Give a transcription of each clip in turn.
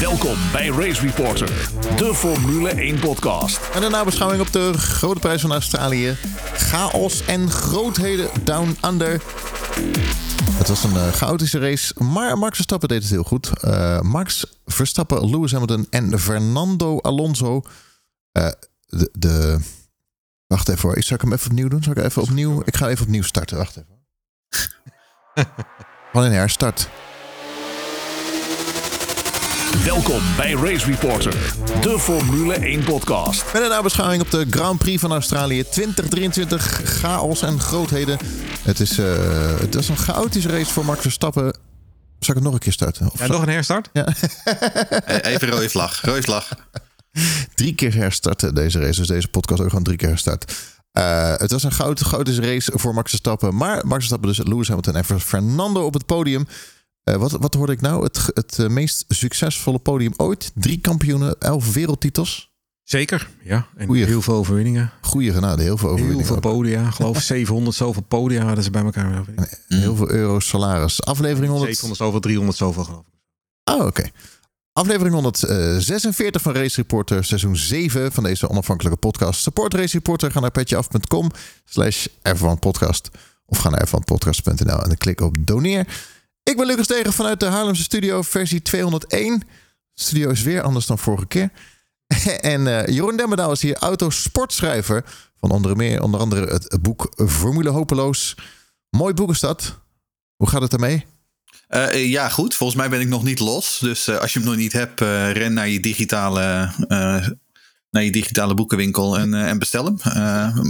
Welkom bij Race Reporter, de Formule 1 podcast. En de nabeschouwing op de Grote Prijs van Australië. Chaos en grootheden down under. Het was een uh, chaotische race, maar Max Verstappen deed het heel goed. Uh, Max Verstappen, Lewis Hamilton en Fernando Alonso. Uh, de, Wacht even hoor, zal ik hem even opnieuw doen? Zal ik even opnieuw? Ik ga even opnieuw starten, wacht even. Van een herstart. Welkom bij Race Reporter, de Formule 1 podcast. Met een nabeschouwing op de Grand Prix van Australië 2023. Chaos en grootheden. Het, is, uh, het was een chaotische race voor Max Verstappen. Zal ik het nog een keer starten? Of ja, nog een herstart? Ja. Even rode vlag, rode vlag. drie keer herstarten deze race. Dus deze podcast ook gewoon drie keer herstart. Uh, het was een goud, gouden race voor Max Verstappen. Maar Max Verstappen dus Lewis Hamilton en Fernando op het podium. Uh, wat, wat hoorde ik nou? Het, het uh, meest succesvolle podium ooit. Drie kampioenen, elf wereldtitels. Zeker, ja. En Goeie, heel veel overwinningen. Goeie genade, heel veel overwinningen. Heel veel podia, geloof 700 zoveel podia hadden ze bij elkaar. En heel veel euro's salaris. Aflevering 100... 700 zoveel, 300 zoveel geloof ik. Oh, oké. Okay. Aflevering 146 van Race Reporter, seizoen 7 van deze onafhankelijke podcast. Support Race Reporter, ga naar petjeaf.com slash F1 podcast of ga naar f1podcast.nl en klik op doneer. Ik ben Lucas Tegen vanuit de Haarlemse studio, versie 201. De studio is weer anders dan vorige keer. en uh, Jeroen Demmerdaal is hier autosportschrijver van onder, meer, onder andere het boek Formule Hopeloos. Mooi boek is dat. Hoe gaat het ermee? Uh, ja, goed. Volgens mij ben ik nog niet los. Dus uh, als je hem nog niet hebt, ren naar je digitale, naar je digitale boekenwinkel en, en bestel hem.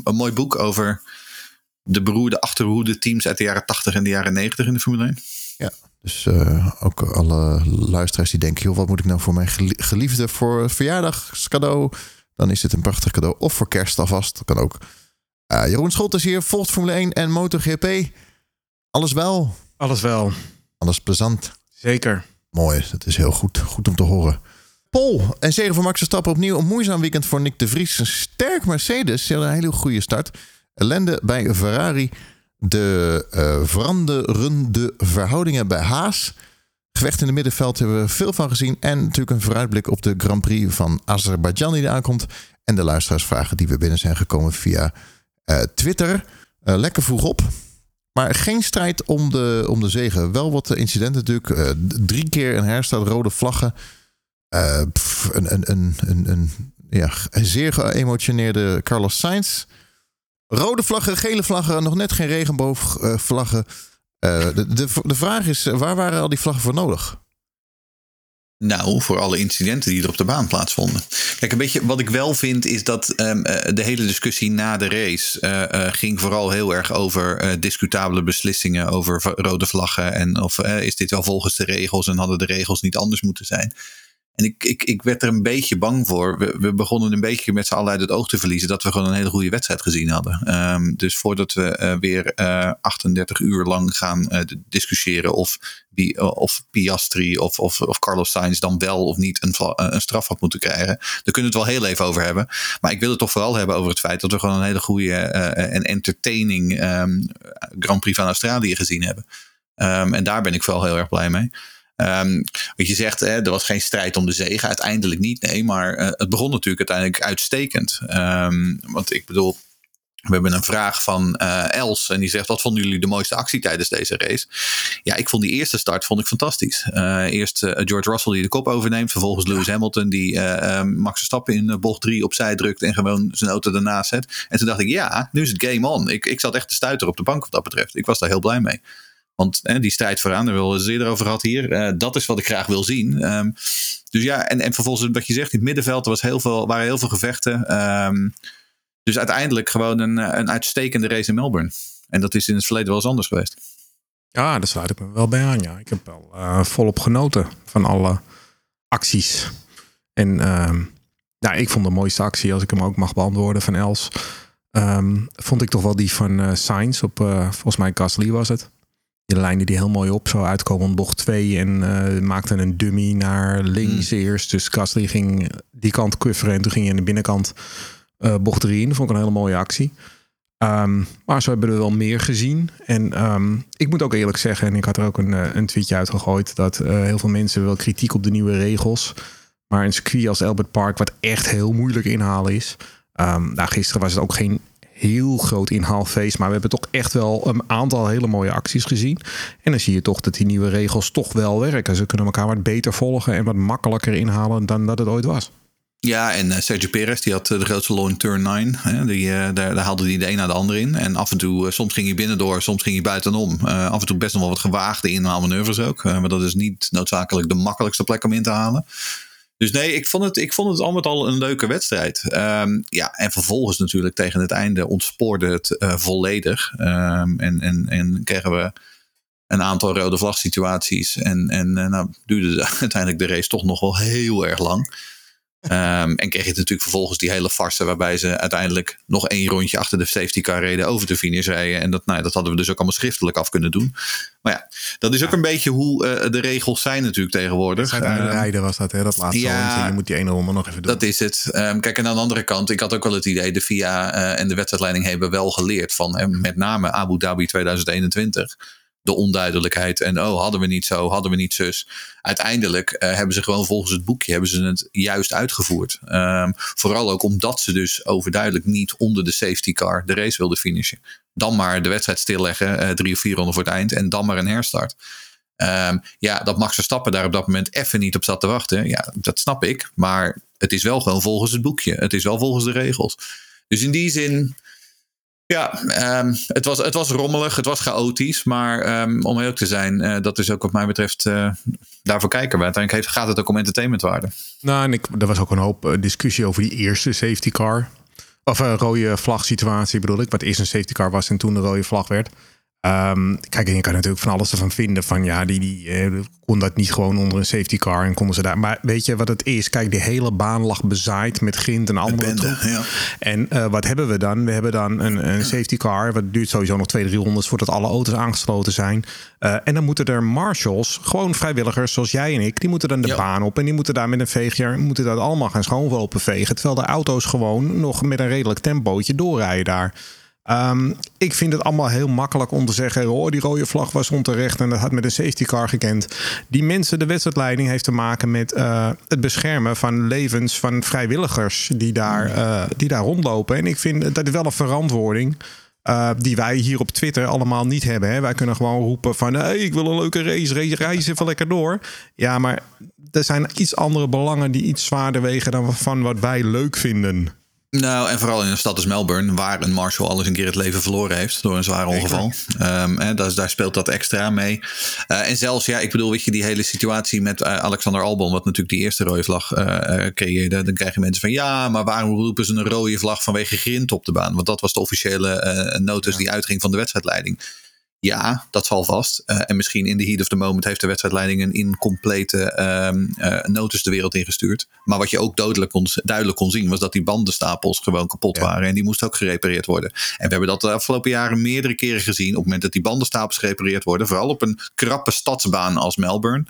een mooi boek over de beroerde achterhoede teams uit de jaren 80 en de jaren 90 in de Formule 1. Ja, dus ook alle luisteraars die denken, joh, wat moet ik nou voor mijn geliefde voor verjaardagscadeau? Dan is dit een prachtig cadeau. Of voor kerst alvast, dat kan ook. Jeroen Scholt is hier, volgt Formule 1 en MotoGP. Alles wel? Alles wel. Alles plezant. Zeker. Mooi, dat is heel goed. Goed om te horen. Pol en zegen voor Max Verstappen opnieuw. Een moeizaam weekend voor Nick de Vries. Een sterk Mercedes. Ze een hele goede start. Ellende bij Ferrari. De uh, veranderende verhoudingen bij Haas. Gevecht in het middenveld hebben we veel van gezien. En natuurlijk een vooruitblik op de Grand Prix van Azerbeidzjan die aankomt. En de luisteraarsvragen die we binnen zijn gekomen via uh, Twitter. Uh, lekker vroeg op. Maar geen strijd om de, om de zegen. Wel wat incidenten natuurlijk. Drie keer een herstart, rode vlaggen. Een, een, een, een, een, ja, zeer geëmotioneerde Carlos Sainz. Rode vlaggen, gele vlaggen, nog net geen regenboogvlaggen. Uh, de, de, de vraag is, waar waren al die vlaggen voor nodig? Nou, voor alle incidenten die er op de baan plaatsvonden. Kijk, een beetje wat ik wel vind is dat um, de hele discussie na de race ging vooral heel erg over discutabele beslissingen over rode vlaggen en of is dit wel volgens de regels en hadden de regels niet anders moeten zijn. En ik, ik, ik werd er een beetje bang voor. We, we begonnen een beetje met z'n allen uit het oog te verliezen dat we gewoon een hele goede wedstrijd gezien hadden. Um, dus voordat we uh, weer uh, 38 uur lang gaan uh, discussiëren of, of Piastri of, of, of Carlos Sainz dan wel of niet een, een straf had moeten krijgen. Daar kunnen we het wel heel even over hebben. Maar ik wil het toch vooral hebben over het feit dat we gewoon een hele goede en entertaining um, Grand Prix van Australië gezien hebben. Um, en daar ben ik vooral heel erg blij mee. Um, wat je zegt, hè, er was geen strijd om de zegen. Uiteindelijk niet, nee. Maar uh, het begon natuurlijk uiteindelijk uitstekend. Um, want ik bedoel, we hebben een vraag van uh, Els en die zegt: Wat vonden jullie de mooiste actie tijdens deze race? Ja, ik vond die eerste start vond ik fantastisch. Uh, eerst uh, George Russell die de kop overneemt, vervolgens Lewis Hamilton die Max Verstappen in bocht 3 opzij drukt en gewoon zijn auto ernaast zet. En toen dacht ik: Ja, nu is het game on. Ik, ik zat echt te stuiteren op de bank wat dat betreft. Ik was daar heel blij mee. Want eh, die strijd vooraan, daar hebben we het eerder over gehad hier. Uh, dat is wat ik graag wil zien. Um, dus ja, en, en vervolgens wat je zegt, in het middenveld er was heel veel, waren heel veel gevechten. Um, dus uiteindelijk gewoon een, een uitstekende race in Melbourne. En dat is in het verleden wel eens anders geweest. Ja, daar sluit ik me wel bij aan. Ja. Ik heb wel uh, volop genoten van alle acties. En um, nou, ik vond de mooiste actie, als ik hem ook mag beantwoorden, van Els. Vond ik toch wel die van uh, Sainz op, volgens mij Gasly was het. Je lijnde die heel mooi op, zo uitkomen op bocht 2 en uh, maakte een dummy naar links mm. eerst. Dus Gasly ging die kant kufferen en toen ging je in de binnenkant uh, bocht 3 in. Vond ik een hele mooie actie. Ehm, maar zo hebben we er wel meer gezien. En ehm, ik moet ook eerlijk zeggen, en ik had er ook een, een tweetje uitgegooid, dat heel veel mensen wel kritiek op de nieuwe regels. Maar een circuit als Albert Park, wat echt heel moeilijk inhalen is. Um, nou, gisteren was het ook geen heel groot inhaalfeest. Maar we hebben toch echt wel een aantal hele mooie acties gezien. En dan zie je toch dat die nieuwe regels toch wel werken. Ze kunnen elkaar wat beter volgen en wat makkelijker inhalen dan dat het ooit was. Ja, en uh, Sergio Perez die had eh, de grootste low in turn 9. Hè, die, uh, daar, daar haalde hij de een na de ander in. En af en toe, soms ging hij binnendoor, soms ging hij buitenom. af en toe best nog wel wat gewaagde inhaalmanoeuvres ook. maar dat is niet noodzakelijk de makkelijkste plek om in te halen. Dus nee, ik vond het, ik vond het al met al een leuke wedstrijd. Um, ja, en vervolgens natuurlijk tegen het einde ontspoorde het uh, volledig. Um, en, en, en kregen we een aantal rode vlag situaties. En, en uh, nou, duurde uiteindelijk de race toch nog wel heel erg lang. Um, en kreeg je natuurlijk vervolgens die hele farse waarbij ze uiteindelijk nog één rondje achter de safety car reden over de finish rijden. En dat, nou, dat hadden we dus ook allemaal schriftelijk af kunnen doen. Maar ja, dat is ook een beetje hoe uh, de regels zijn natuurlijk tegenwoordig. Het uh, rijden was dat, hè? dat laatste ja, rondje. Je moet die ene ronde nog even doen. Dat is het. Um, kijk, en aan de andere kant, ik had ook wel het idee, de FIA uh, en de wedstrijdleiding hebben wel geleerd van met name Abu Dhabi 2021 de onduidelijkheid. En oh, hadden we niet zo, hadden we niet zus. Uiteindelijk uh, hebben ze gewoon volgens het boekje hebben ze het juist uitgevoerd. Um, vooral ook omdat ze dus overduidelijk niet onder de safety car de race wilden finishen. Dan maar de wedstrijd stilleggen, uh, drie of vier ronden voor het eind. En dan maar een herstart. Um, ja, dat Max Verstappen daar op dat moment even niet op zat te wachten. Ja, dat snap ik. Maar het is wel gewoon volgens het boekje. Het is wel volgens de regels. Dus in die zin ja, um, het, was, het was rommelig, het was chaotisch. Maar um, om heel te zijn, uh, dat is ook wat mij betreft, uh, daarvoor kijken we. Uiteindelijk heeft, gaat het ook om entertainmentwaarde. Nou, en ik, er was ook een hoop uh, discussie over die eerste safety car. Of een rode vlag situatie bedoel ik. Wat eerst een safety car was en toen de rode vlag werd. Um, kijk, en je kan natuurlijk van alles ervan vinden. Van ja, die, die eh, kon dat niet gewoon onder een safety car en konden ze daar. Maar weet je wat het is? Kijk, de hele baan lag bezaaid met grind en andere bende, ja. En uh, wat hebben we dan? We hebben dan een, een safety car. Wat duurt sowieso nog twee, drie rondes voordat alle auto's aangesloten zijn. Uh, en dan moeten er marshals, gewoon vrijwilligers zoals jij en ik, die moeten dan de ja. baan op en die moeten daar met een veegje, moeten dat allemaal gaan schoonlopen vegen. Terwijl de auto's gewoon nog met een redelijk tempootje doorrijden daar. Um, ik vind het allemaal heel makkelijk om te zeggen: oh, die rode vlag was onterecht en dat had met een safety car gekend. Die mensen, de wedstrijdleiding heeft te maken met uh, het beschermen van levens van vrijwilligers die daar, uh, die daar rondlopen. En ik vind dat is wel een verantwoording. Uh, die wij hier op Twitter allemaal niet hebben. Hè. Wij kunnen gewoon roepen van... Hey, ik wil een leuke race, reis even lekker door. Ja, maar er zijn iets andere belangen... die iets zwaarder wegen dan van wat wij leuk vinden. Nou, en vooral in een stad als Melbourne, waar een Marshall al eens een keer het leven verloren heeft door een zwaar ongeval. Um, en daar, daar, speelt dat extra mee. Uh, en zelfs, ja, ik bedoel, weet je, die hele situatie met uh, Alexander Albon, wat natuurlijk die eerste rode vlag uh, creëerde. Dan krijg je mensen van, ja, maar waarom roepen ze een rode vlag vanwege grind op de baan? Want dat was de officiële notus ja. die uitging van de wedstrijdleiding. Ja, dat zal vast. Uh, en misschien in de heat of the moment heeft de wedstrijdleiding een incomplete um, uh, notus de wereld ingestuurd. Maar wat je ook dodelijk kon, duidelijk kon zien, was dat die bandenstapels gewoon kapot ja. waren. En die moesten ook gerepareerd worden. En we hebben dat de afgelopen jaren meerdere keren gezien. Op het moment dat die bandenstapels gerepareerd worden, vooral op een krappe stadsbaan als Melbourne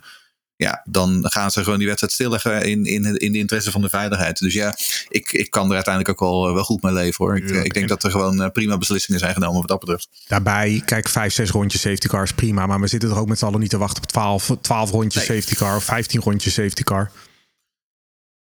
ja, dan gaan ze gewoon die wedstrijd stilleggen in, in, in de interesse van de veiligheid. Dus ja, ik, ik kan er uiteindelijk ook wel, wel goed mee leven hoor. Ik, ja, ik denk dat er gewoon prima beslissingen zijn genomen wat dat betreft. Daarbij, kijk, vijf, zes rondjes safety car is prima. Maar we zitten er ook met z'n allen niet te wachten op 12, 12 rondjes nee. safety car of 15 rondjes safety car.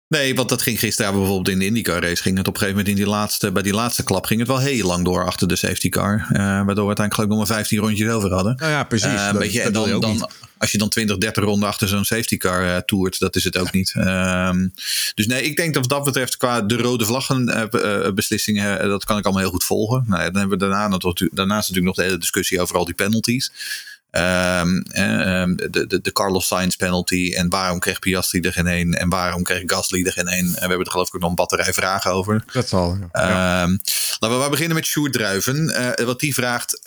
Nee, want dat ging gisteren bijvoorbeeld in de IndyCar race. Ging het op een gegeven moment in die laatste, bij die laatste klap ging het wel heel lang door achter de safety car. Uh, waardoor we uiteindelijk nog maar 15 rondjes over hadden. Nou ja, precies. Uh, dat, je, en dan, je dan, als je dan 20, 30 ronden achter zo'n safety car uh, toert, dat is het ook niet. Um, dus nee, ik denk dat wat dat betreft qua de rode vlaggen beslissingen, dat kan ik allemaal heel goed volgen. Nou, dan hebben we daarna, daarnaast natuurlijk nog de hele discussie over al die penalties. Um, um, de, de, de Carlos Sainz penalty. En waarom kreeg Piastri er geen een? En waarom kreeg Gasly er geen een? En we hebben er geloof ik ook nog een batterij vragen over. Dat zal. Ja. Um, laten we maar beginnen met Sjoerd Druiven. Uh, wat die vraagt.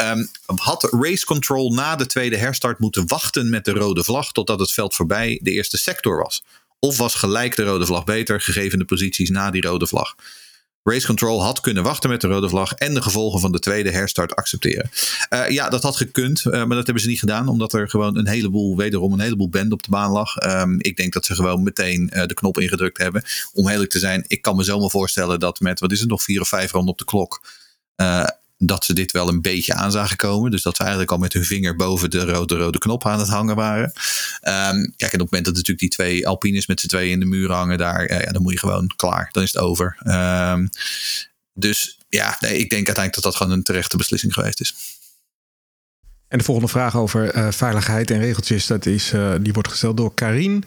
had race control na de tweede herstart moeten wachten met de rode vlag totdat het veld voorbij de eerste sector was? Of was gelijk de rode vlag beter, gegeven de posities na die rode vlag? Race Control had kunnen wachten met de rode vlag en de gevolgen van de tweede herstart accepteren. Uh, ja, dat had gekund, uh, maar dat hebben ze niet gedaan, omdat er gewoon een heleboel, wederom een heleboel band op de baan lag. Um, ik denk dat ze gewoon meteen uh, de knop ingedrukt hebben. Om eerlijk te zijn, ik kan me zomaar voorstellen dat met, wat is het nog, vier of vijf ronden op de klok dat ze dit wel een beetje aan zagen komen. Dus dat ze eigenlijk al met hun vinger boven de rode, rode knop aan het hangen waren. Ehm, kijk, en op het moment dat natuurlijk die twee Alpines met z'n tweeën in de muur hangen daar, ja, dan moet je gewoon klaar. Dan is het over. Ehm, dus ja, nee, ik denk uiteindelijk dat dat gewoon een terechte beslissing geweest is. En de volgende vraag over uh, veiligheid en regeltjes, dat is, uh, die wordt gesteld door Karin.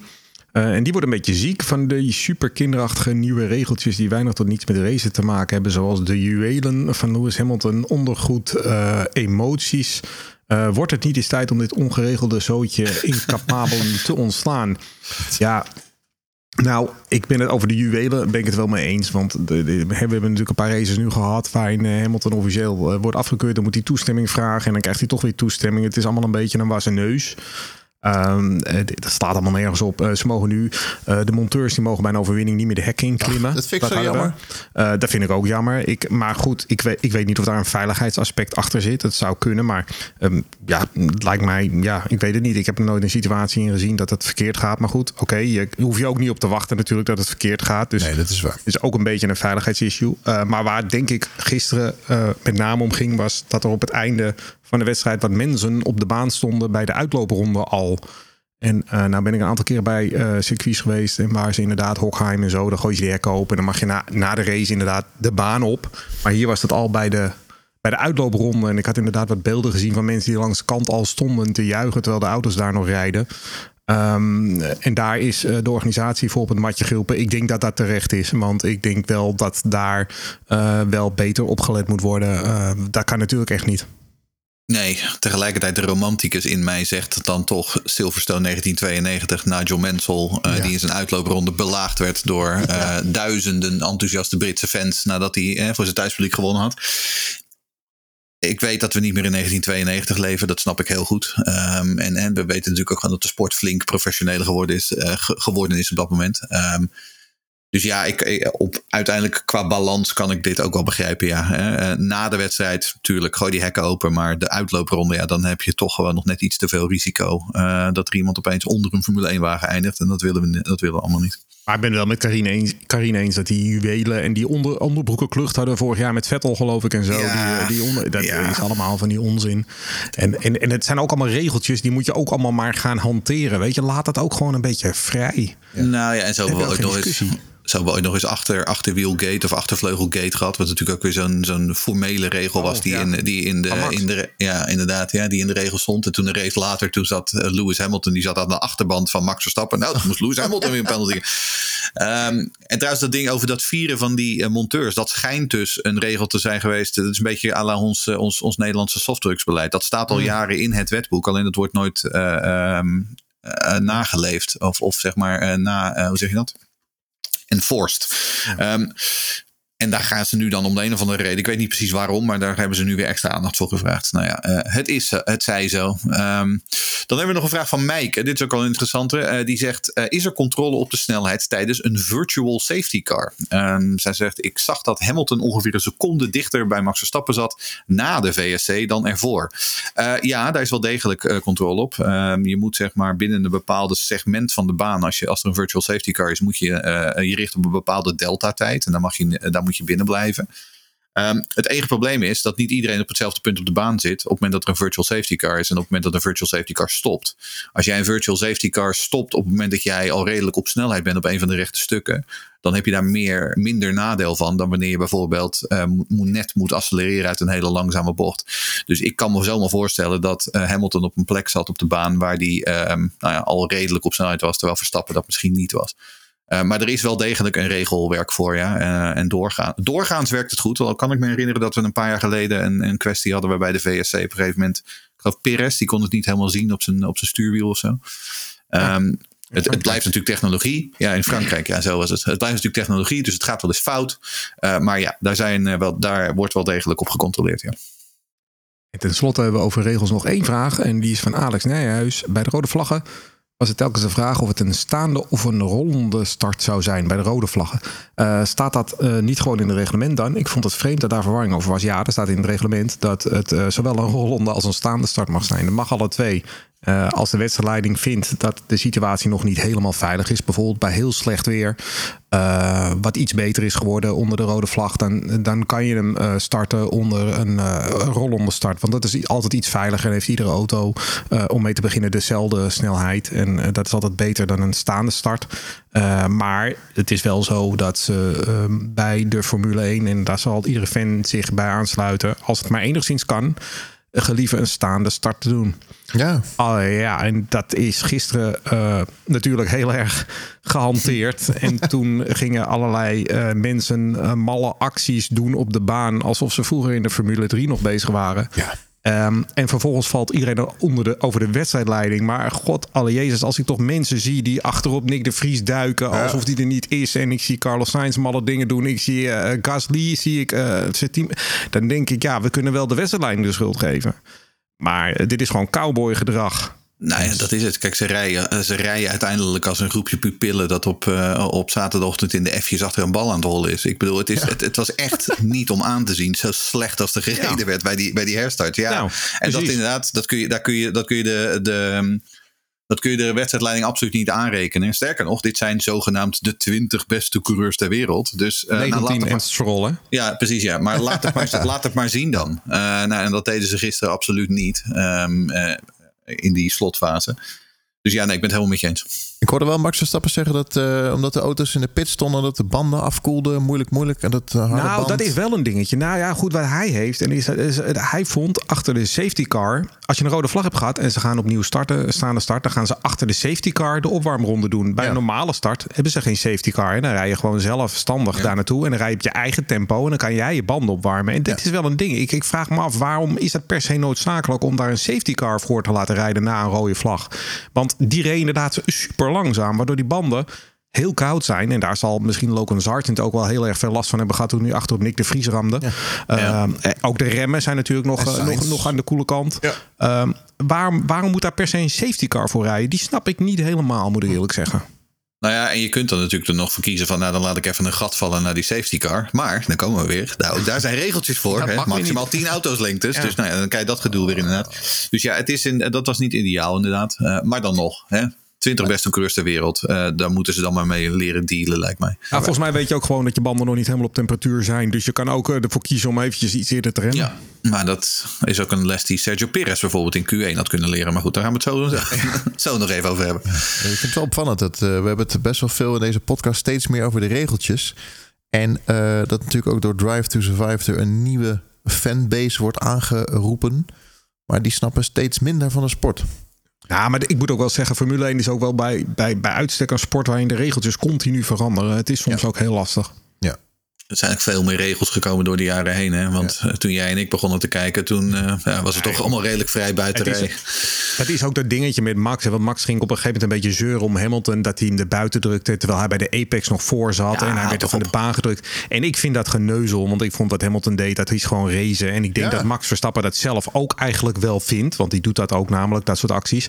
Uh, en die wordt een beetje ziek van de super kinderachtige nieuwe regeltjes die weinig tot niets met racen te maken hebben. Zoals de juwelen van Lewis Hamilton, ondergoed, emoties. wordt het niet eens tijd om dit ongeregelde zootje incapabel te ontslaan? Ja, nou, ik ben het over de juwelen ben ik het wel mee eens. Want de, we hebben natuurlijk een paar races nu gehad waarin Hamilton officieel wordt afgekeurd. Dan moet hij toestemming vragen en dan krijgt hij toch weer toestemming. Het is allemaal een beetje een wassen neus. Um, dat staat allemaal nergens op. Uh, ze mogen nu, uh, de monteurs die mogen bij een overwinning niet meer de hek in klimmen. Ach, dat vind ik dat zo jammer. Uh, dat vind ik ook jammer. Ik, maar goed, ik weet, ik weet niet of daar een veiligheidsaspect achter zit. Het zou kunnen, maar um, ja, het lijkt mij, ja, ik weet het niet. Ik heb er nooit een situatie in gezien dat het verkeerd gaat. Maar goed, oké, okay, je hoef je ook niet op te wachten natuurlijk dat het verkeerd gaat. Dus nee, dat is waar. is ook een beetje een veiligheidsissue. maar waar denk ik gisteren met name om ging, was dat er op het einde van de wedstrijd wat mensen op de baan stonden bij de uitloopronde al. En uh, nou ben ik een aantal keer bij uh, circuits geweest en waar ze inderdaad Hockheim en zo, dan gooi je de open en dan mag je na, na de race inderdaad de baan op. Maar hier was het al bij de, bij de uitloopronde en ik had inderdaad wat beelden gezien van mensen die langs de kant al stonden te juichen terwijl de auto's daar nog rijden. Um, en daar is uh, de organisatie voor op het matje geroepen. Ik denk dat dat terecht is. Want ik denk wel dat daar wel beter op gelet moet worden. Uh, dat kan natuurlijk echt niet. Nee, tegelijkertijd de romanticus in mij zegt dan toch Silverstone 1992, Nigel Mansell, uh, ja. die in zijn uitloopronde belaagd werd door uh, ja. duizenden enthousiaste Britse fans nadat hij uh, voor zijn thuispubliek gewonnen had. Ik weet dat we niet meer in 1992 leven, dat snap ik heel goed. Um, en, en, we weten natuurlijk ook gewoon dat de sport flink professioneler geworden is, ge geworden is op dat moment. Um, dus ja, ik, op, uiteindelijk qua balans kan ik dit ook wel begrijpen. Ja. Na de wedstrijd, natuurlijk, gooi die hekken open. Maar de uitloopronde, ja, dan heb je toch gewoon nog net iets te veel risico. Uh, dat er iemand opeens onder een Formule 1 wagen eindigt. En dat willen we, dat willen we allemaal niet. Maar ik ben het wel met Karine eens, Karine eens dat die juwelen en die onder, onderbroeken klucht hadden vorig jaar met Vettel, geloof ik, en zo. Ja, die, die onder, dat ja. is allemaal van die onzin. En, en, en het zijn ook allemaal regeltjes, die moet je ook allemaal maar gaan hanteren. Weet je, laat dat ook gewoon een beetje vrij. Ja. Nou ja, en zo wel ook nog eens zo hebben we ooit nog eens achter, achterwielgate of achtervleugelgate gehad. Wat natuurlijk ook weer zo'n zo'n formele regel oh, was die, ja. in, die in, de, in de. Ja, inderdaad. Ja, die in de regel stond. En toen een race later, toen zat uh, Lewis Hamilton. Die zat aan de achterband van Max Verstappen. Nou, toen moest Lewis Hamilton weer een penalty. Um, en trouwens, dat ding over dat vieren van die uh, monteurs. Dat schijnt dus een regel te zijn geweest. Dat is een beetje à la ons, uh, ons, ons Nederlandse softdrugsbeleid. Dat staat al mm. jaren in het wetboek. Alleen dat wordt nooit um, nageleefd. Of, of zeg maar, na, hoe zeg je dat? enforced. Um, en daar gaan ze nu dan om de een of andere reden. Ik weet niet precies waarom, maar daar hebben ze nu weer extra aandacht voor gevraagd. Nou ja, uh, het is, uh, het zij zo. Um, dan hebben we nog een vraag van Mike. Dit is ook al interessant. Uh, die zegt: Is er controle op de snelheid tijdens een virtual safety car? Um, zij zegt: Ik zag dat Hamilton ongeveer een seconde dichter bij Max Verstappen zat na de VSC dan ervoor. ja, daar is wel degelijk controle op. Um, je moet zeg maar binnen een bepaalde segment van de baan, als, je, als er een virtual safety car is, moet je je richten op een bepaalde delta-tijd. En dan, mag je, dan moet je binnen blijven. Um, het enige probleem is dat niet iedereen op hetzelfde punt op de baan zit. op het moment dat er een virtual safety car is en op het moment dat een virtual safety car stopt. Als jij een virtual safety car stopt op het moment dat jij al redelijk op snelheid bent op een van de rechte stukken. dan heb je daar meer, minder nadeel van dan wanneer je bijvoorbeeld moet, net moet accelereren uit een hele langzame bocht. Dus ik kan me zomaar voorstellen dat uh, Hamilton op een plek zat op de baan waar die um, nou ja, al redelijk op snelheid was. terwijl Verstappen dat misschien niet was. Uh, maar er is wel degelijk een regelwerk voor, ja. Uh, en doorgaan, doorgaans werkt het goed. Al kan ik me herinneren dat we een paar jaar geleden een, een kwestie hadden waarbij de VSC op een gegeven moment, ik geloof Perez, die kon het niet helemaal zien op zijn, op zijn stuurwiel of zo. Um, het, het, blijft natuurlijk technologie. Ja, in Frankrijk, ja, zo was het. Het blijft natuurlijk technologie, dus het gaat wel eens fout. Uh, maar ja, daar, zijn, wel, daar wordt wel degelijk op gecontroleerd, ja. En ten slotte hebben we over regels nog één vraag. En die is van Alex Nijhuis. Bij de rode vlaggen was het telkens de vraag of het een staande of een rollende start zou zijn bij de rode vlaggen. Uh, staat dat uh, niet gewoon in het reglement dan? Ik vond het vreemd dat daar verwarring over was. Ja, er staat in het reglement dat het uh, zowel een rollende als een staande start mag zijn. Dat mag alle twee. Uh, als de wedstrijdleiding vindt dat de situatie nog niet helemaal veilig is, bijvoorbeeld bij heel slecht weer, uh, wat iets beter is geworden onder de rode vlag, dan, dan kan je hem uh, starten onder een, een onder start. Want dat is altijd iets veiliger en heeft iedere auto om mee te beginnen dezelfde snelheid. En dat is altijd beter dan een staande start. maar het is wel zo dat ze ehm, bij de Formule 1, en daar zal iedere fan zich bij aansluiten, als het maar enigszins kan, gelieve een staande start te doen. Ja. Oh, ja, en dat is gisteren uh, natuurlijk heel erg gehanteerd. en toen gingen allerlei uh, mensen uh, malle acties doen op de baan. Alsof ze vroeger in de Formule 3 nog bezig waren. Ja. Um, en vervolgens valt iedereen onder de, over de wedstrijdleiding. Maar god alle Jezus, als ik toch mensen zie die achterop Nick de Vries duiken... Ja. alsof die er niet is. En ik zie Carlos Sainz malle dingen doen. Ik zie uh, Gasly, zie ik uh, team. Dan denk ik, ja, we kunnen wel de wedstrijdleiding de schuld geven. Maar dit is gewoon cowboy gedrag. Nou ja, dat is het. Kijk, ze rijden, eh, ze rijden uiteindelijk als een groepje pupillen dat op, uh, op zaterdagochtend in de F's achter een bal aan het rollen is. Ik bedoel, het, is, het, het, was echt niet om aan te zien. Zo slecht als er gereden ja. werd bij die, bij die herstart. Ja, nou, en dat inderdaad, dat kun je, daar kun je, dat kun je de, de, dat kun je de wedstrijdleiding absoluut niet aanrekenen. Sterker nog, dit zijn zogenaamd de 20 beste coureurs ter wereld. Dus, uh, 19 nou, maar, Ja, precies. Ja. Maar laat het maar, laat het maar zien dan. Uh, nou, en dat deden ze gisteren absoluut niet. Um, uh, in die slotfase. Dus ja, nee, ik ben het helemaal met je eens. Ik hoorde wel Max Verstappen zeggen dat uh, omdat de auto's in de pit stonden, dat de banden afkoelden, moeilijk, moeilijk. En dat uh, nou, band... dat is wel een dingetje. Nou ja, goed, wat hij heeft. En is, is, hij vond achter de safety car, als je een rode vlag hebt gehad en ze gaan opnieuw starten, staande start, dan gaan ze achter de safety car de opwarmronde doen. Bij ja. een normale start hebben ze geen safety car. En dan rij je gewoon zelfstandig ja. daar naartoe en dan rij je op je eigen tempo en dan kan jij je banden opwarmen. En dit ja. is wel een ding. Ik, ik vraag me af, waarom is dat per se noodzakelijk om daar een safety car voor te laten rijden na een rode vlag? Want die reed inderdaad super langzaam, waardoor die banden heel koud zijn. En daar zal misschien Logan Sargent ook wel heel erg veel last van hebben gehad toen nu achter op Nick de Vries ramde. Ja. Uh, ook de remmen zijn natuurlijk nog, uh, nog, nog aan de koele kant. Ja. Uh, waarom, waarom moet daar per se een safety car voor rijden? Die snap ik niet helemaal, moet ik eerlijk zeggen. Nou ja, en je kunt dan natuurlijk er nog voor kiezen van, nou dan laat ik even een gat vallen naar die safety car. Maar, dan komen we weer, nou, daar zijn regeltjes voor. Hè? Maximaal 10 auto's lengtes. Ja. Dus nou ja, dan krijg je dat gedoe weer inderdaad. Dus ja, het is in, dat was niet ideaal inderdaad. Uh, maar dan nog, hè? 20 beste coureurs ter wereld. Uh, daar moeten ze dan maar mee leren dealen, lijkt mij. Ja, volgens mij weet je ook gewoon dat je banden nog niet helemaal op temperatuur zijn. Dus je kan ook uh, ervoor kiezen om eventjes iets eerder te rennen. Ja, maar dat is ook een les die Sergio Perez bijvoorbeeld in Q1 had kunnen leren. Maar goed, daar gaan we het zo, zo nog even over hebben. Ja, ik vind het wel opvallend. Dat, uh, we hebben het best wel veel in deze podcast steeds meer over de regeltjes. En dat natuurlijk ook door Drive to Survive er een nieuwe fanbase wordt aangeroepen. Maar die snappen steeds minder van de sport. Ja, maar ik moet ook wel zeggen, Formule 1 is ook wel bij, bij, bij uitstek een sport waarin de regeltjes continu veranderen. Het is soms ja. ook heel lastig. Er zijn ook veel meer regels gekomen door de jaren heen. Hè? Want ja. toen jij en ik begonnen te kijken, toen uh, ja, was het toch allemaal redelijk vrij buiten het is, het is ook dat dingetje met Max. Hè? Want Max ging op een gegeven moment een beetje zeuren om Hamilton dat hij hem de buiten drukte. Terwijl hij bij de Apex nog voor zat. Ja, en hij werd er van de baan gedrukt. En ik vind dat geneuzel. Want ik vond wat Hamilton deed, dat is gewoon racen. En ik denk dat Max Verstappen dat zelf ook eigenlijk wel vindt. Want die doet dat ook namelijk, dat soort acties.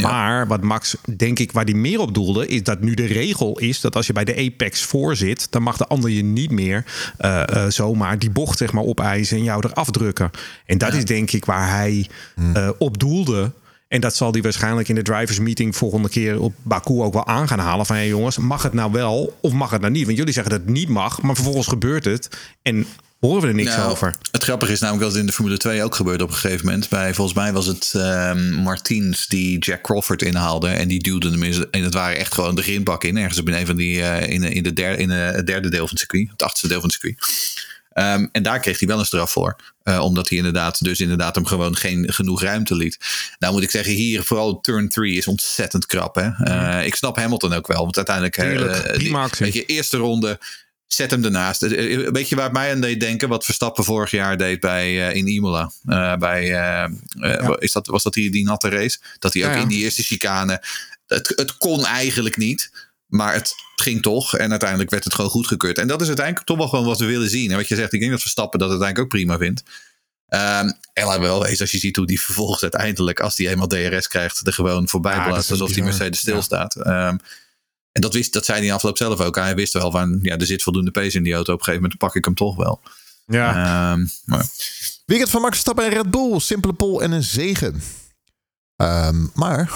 Maar wat Max, denk ik, waar hij meer op doelde, is dat nu de regel is dat als je bij de Apex voor zit, dan mag de ander je niet meer uh, uh, zomaar die bocht zeg maar opeisen en jou eraf drukken. En dat ja. is denk ik waar hij uh, op doelde. En dat zal hij waarschijnlijk in de drivers meeting volgende keer op Baku ook wel aan gaan halen. Van hey jongens, mag het nou wel of mag het nou niet? Want jullie zeggen dat het niet mag, maar vervolgens gebeurt het. En horen we er niks nou, over. Het grappige is namelijk dat het in de Formule 2 ook gebeurde op een gegeven moment. Bij, volgens mij was het um, Martins die Jack Crawford inhaalde. En die duwde hem in, en het waren echt gewoon de grindbak in. Ergens op een van die, uh, in, in, de derde, in het derde deel van het circuit. Het achtste deel van het circuit. Um, en daar kreeg hij wel een straf voor. Uh, omdat hij inderdaad, dus inderdaad hem gewoon geen genoeg ruimte liet. Nou moet ik zeggen, hier vooral turn 3 is ontzettend krap. Hè? Uh, ik snap Hamilton ook wel. Want uiteindelijk, uh, die, weet je, eerste ronde zet hem ernaast. Weet je waar het mij aan deed denken? Wat Verstappen vorig jaar deed bij, uh, in Imola. Uh, bij, uh, ja. is dat, was dat die, die natte race? Dat hij ook ja, ja. in die eerste chicane... Het, het kon eigenlijk niet. Maar het ging toch. En uiteindelijk werd het gewoon goedgekeurd. En dat is uiteindelijk toch wel gewoon wat we willen zien. En wat je zegt, ik denk dat Verstappen dat uiteindelijk ook prima vindt. Um, en we wel eens als je ziet hoe die vervolgens uiteindelijk, als die eenmaal DRS krijgt, er gewoon voorbij blaast alsof die Mercedes stilstaat. Ja. Um, en dat, wist, dat zei hij in afloop zelf ook. Hij wist wel van, ja, er zit voldoende pace in die auto. Op een gegeven moment pak ik hem toch wel. Ja. Um, maar. Weekend van Max Verstappen en Red Bull. Simpele pol en een zegen. Ehm, maar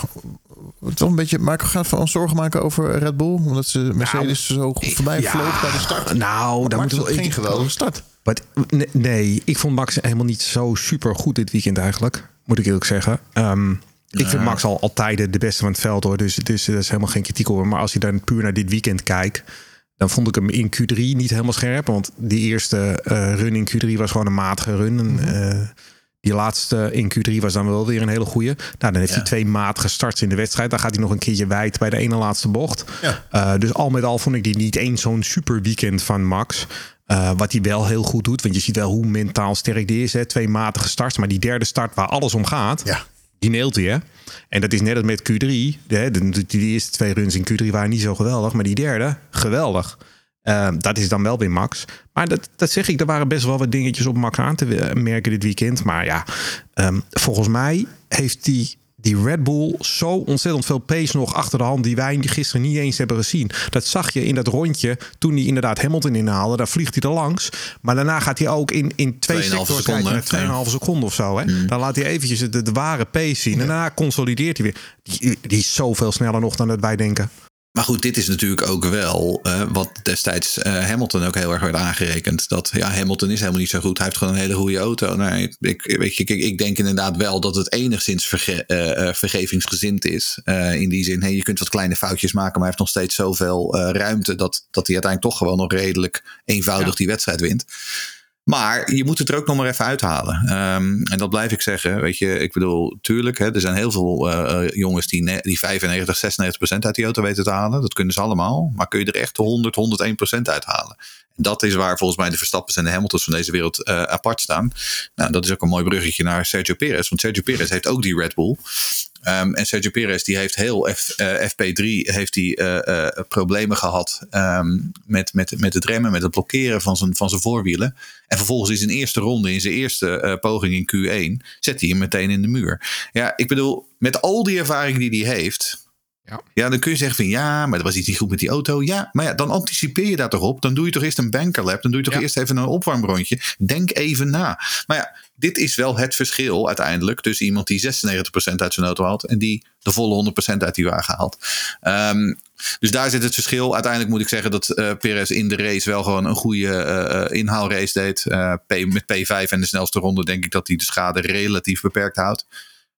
toch een beetje, maar ik ga van ons zorgen maken over Red Bull, omdat ze Mercedes zo goed voorbij Ja, vloog bij de start. Nou, daar moeten we geen geweldige start. Nee, nee, ik vond Max helemaal niet zo super goed dit weekend eigenlijk. Moet ik eerlijk zeggen. Ehm, ik vind Max al altijd de beste van het veld hoor. Dus, dus er is helemaal geen kritiek over. Maar als je dan puur naar dit weekend kijkt. Dan vond ik hem in Q3 niet helemaal scherp. Want die eerste eh, run in Q3 was gewoon een matige run. En, eh, die laatste in Q3 was dan wel weer een hele goede. Nou, dan heeft hij twee matige starts in de wedstrijd. Dan gaat hij nog een keertje wijd bij de ene laatste bocht. Ja. Eh, dus al met al vond ik die niet eens zo'n super weekend van Max. Eh, wat hij wel heel goed doet. Want je ziet wel hoe mentaal sterk die is. Hè? Twee matige starts. Maar die derde start waar alles om gaat. Ja. Die neelt hij, hè? En dat is net als met Q3. De, de, de, die eerste twee runs in Q3 waren niet zo geweldig. Maar die derde, geweldig. Eh, dat is dan wel weer Max. Maar dat, dat zeg ik, er waren best wel wat dingetjes op Max aan te merken dit weekend. Maar ja, ehm, volgens mij heeft die, die Red Bull zo ontzettend veel pace nog achter de hand... die wij gisteren niet eens hebben gezien. Dat zag je in dat rondje toen hij inderdaad Hamilton inhaalde. Daar vliegt hij er langs. Maar daarna gaat hij ook in, in twee 2,5 sectoren seconden, kijken naar 2,5 ja. seconde of zo. Hè? Dan laat hij eventjes de, de ware pace zien. En daarna consolideert hij weer. Die, die is zoveel sneller nog dan dat wij denken. Maar goed, dit is natuurlijk ook wel eh, wat destijds eh, Hamilton ook heel erg werd aangerekend. Dat ja, Hamilton is helemaal niet zo goed. Hij heeft gewoon een hele goede auto. Nee, ik, weet je, kijk, ik denk inderdaad wel dat het enigszins verge eh, vergevingsgezind is. In die zin, hey, je kunt wat kleine foutjes maken, maar hij heeft nog steeds zoveel ruimte dat, dat hij uiteindelijk toch gewoon nog redelijk eenvoudig die wedstrijd wint. Maar je moet het er ook nog maar even uithalen. Ehm, en dat blijf ik zeggen. Weet je, ik bedoel, tuurlijk, hè, er zijn heel veel eh, eh, jongens die, die 95, 96 procent uit die auto weten te halen. Dat kunnen ze allemaal. Maar kun je er echt 100, 101 procent uithalen? En dat is waar volgens mij de Verstappens en de Hamiltons van deze wereld eh, apart staan. Nou, dat is ook een mooi bruggetje naar Sergio Perez. Want Sergio Perez heeft ook die Red Bull. Ehm, en Sergio Perez die heeft heel F, eh, FP3 heeft die, eh, eh, problemen gehad ehm, met, met, met het remmen, met het blokkeren van zijn, van zijn voorwielen. En vervolgens in zijn eerste ronde, in zijn eerste poging in Q1, zet hij hem meteen in de muur. Ja, ik bedoel, met al die ervaring die hij heeft. Ja. Ja, dan kun je zeggen van ja, maar er was iets niet goed met die auto. Ja, maar ja, dan anticipeer je daar toch op. Dan doe je toch eerst een bankerlap. Dan doe je toch Ja. eerst even een opwarmrondje. Denk even na. Maar ja, dit is wel het verschil uiteindelijk tussen iemand die 96% uit zijn auto haalt en die de volle 100% uit die wagen haalt. Ehm, dus daar zit het verschil. Uiteindelijk moet ik zeggen dat eh Perez in de race wel gewoon een goede eh, eh, inhaalrace deed. Met P5 en de snelste ronde denk ik dat hij de schade relatief beperkt houdt.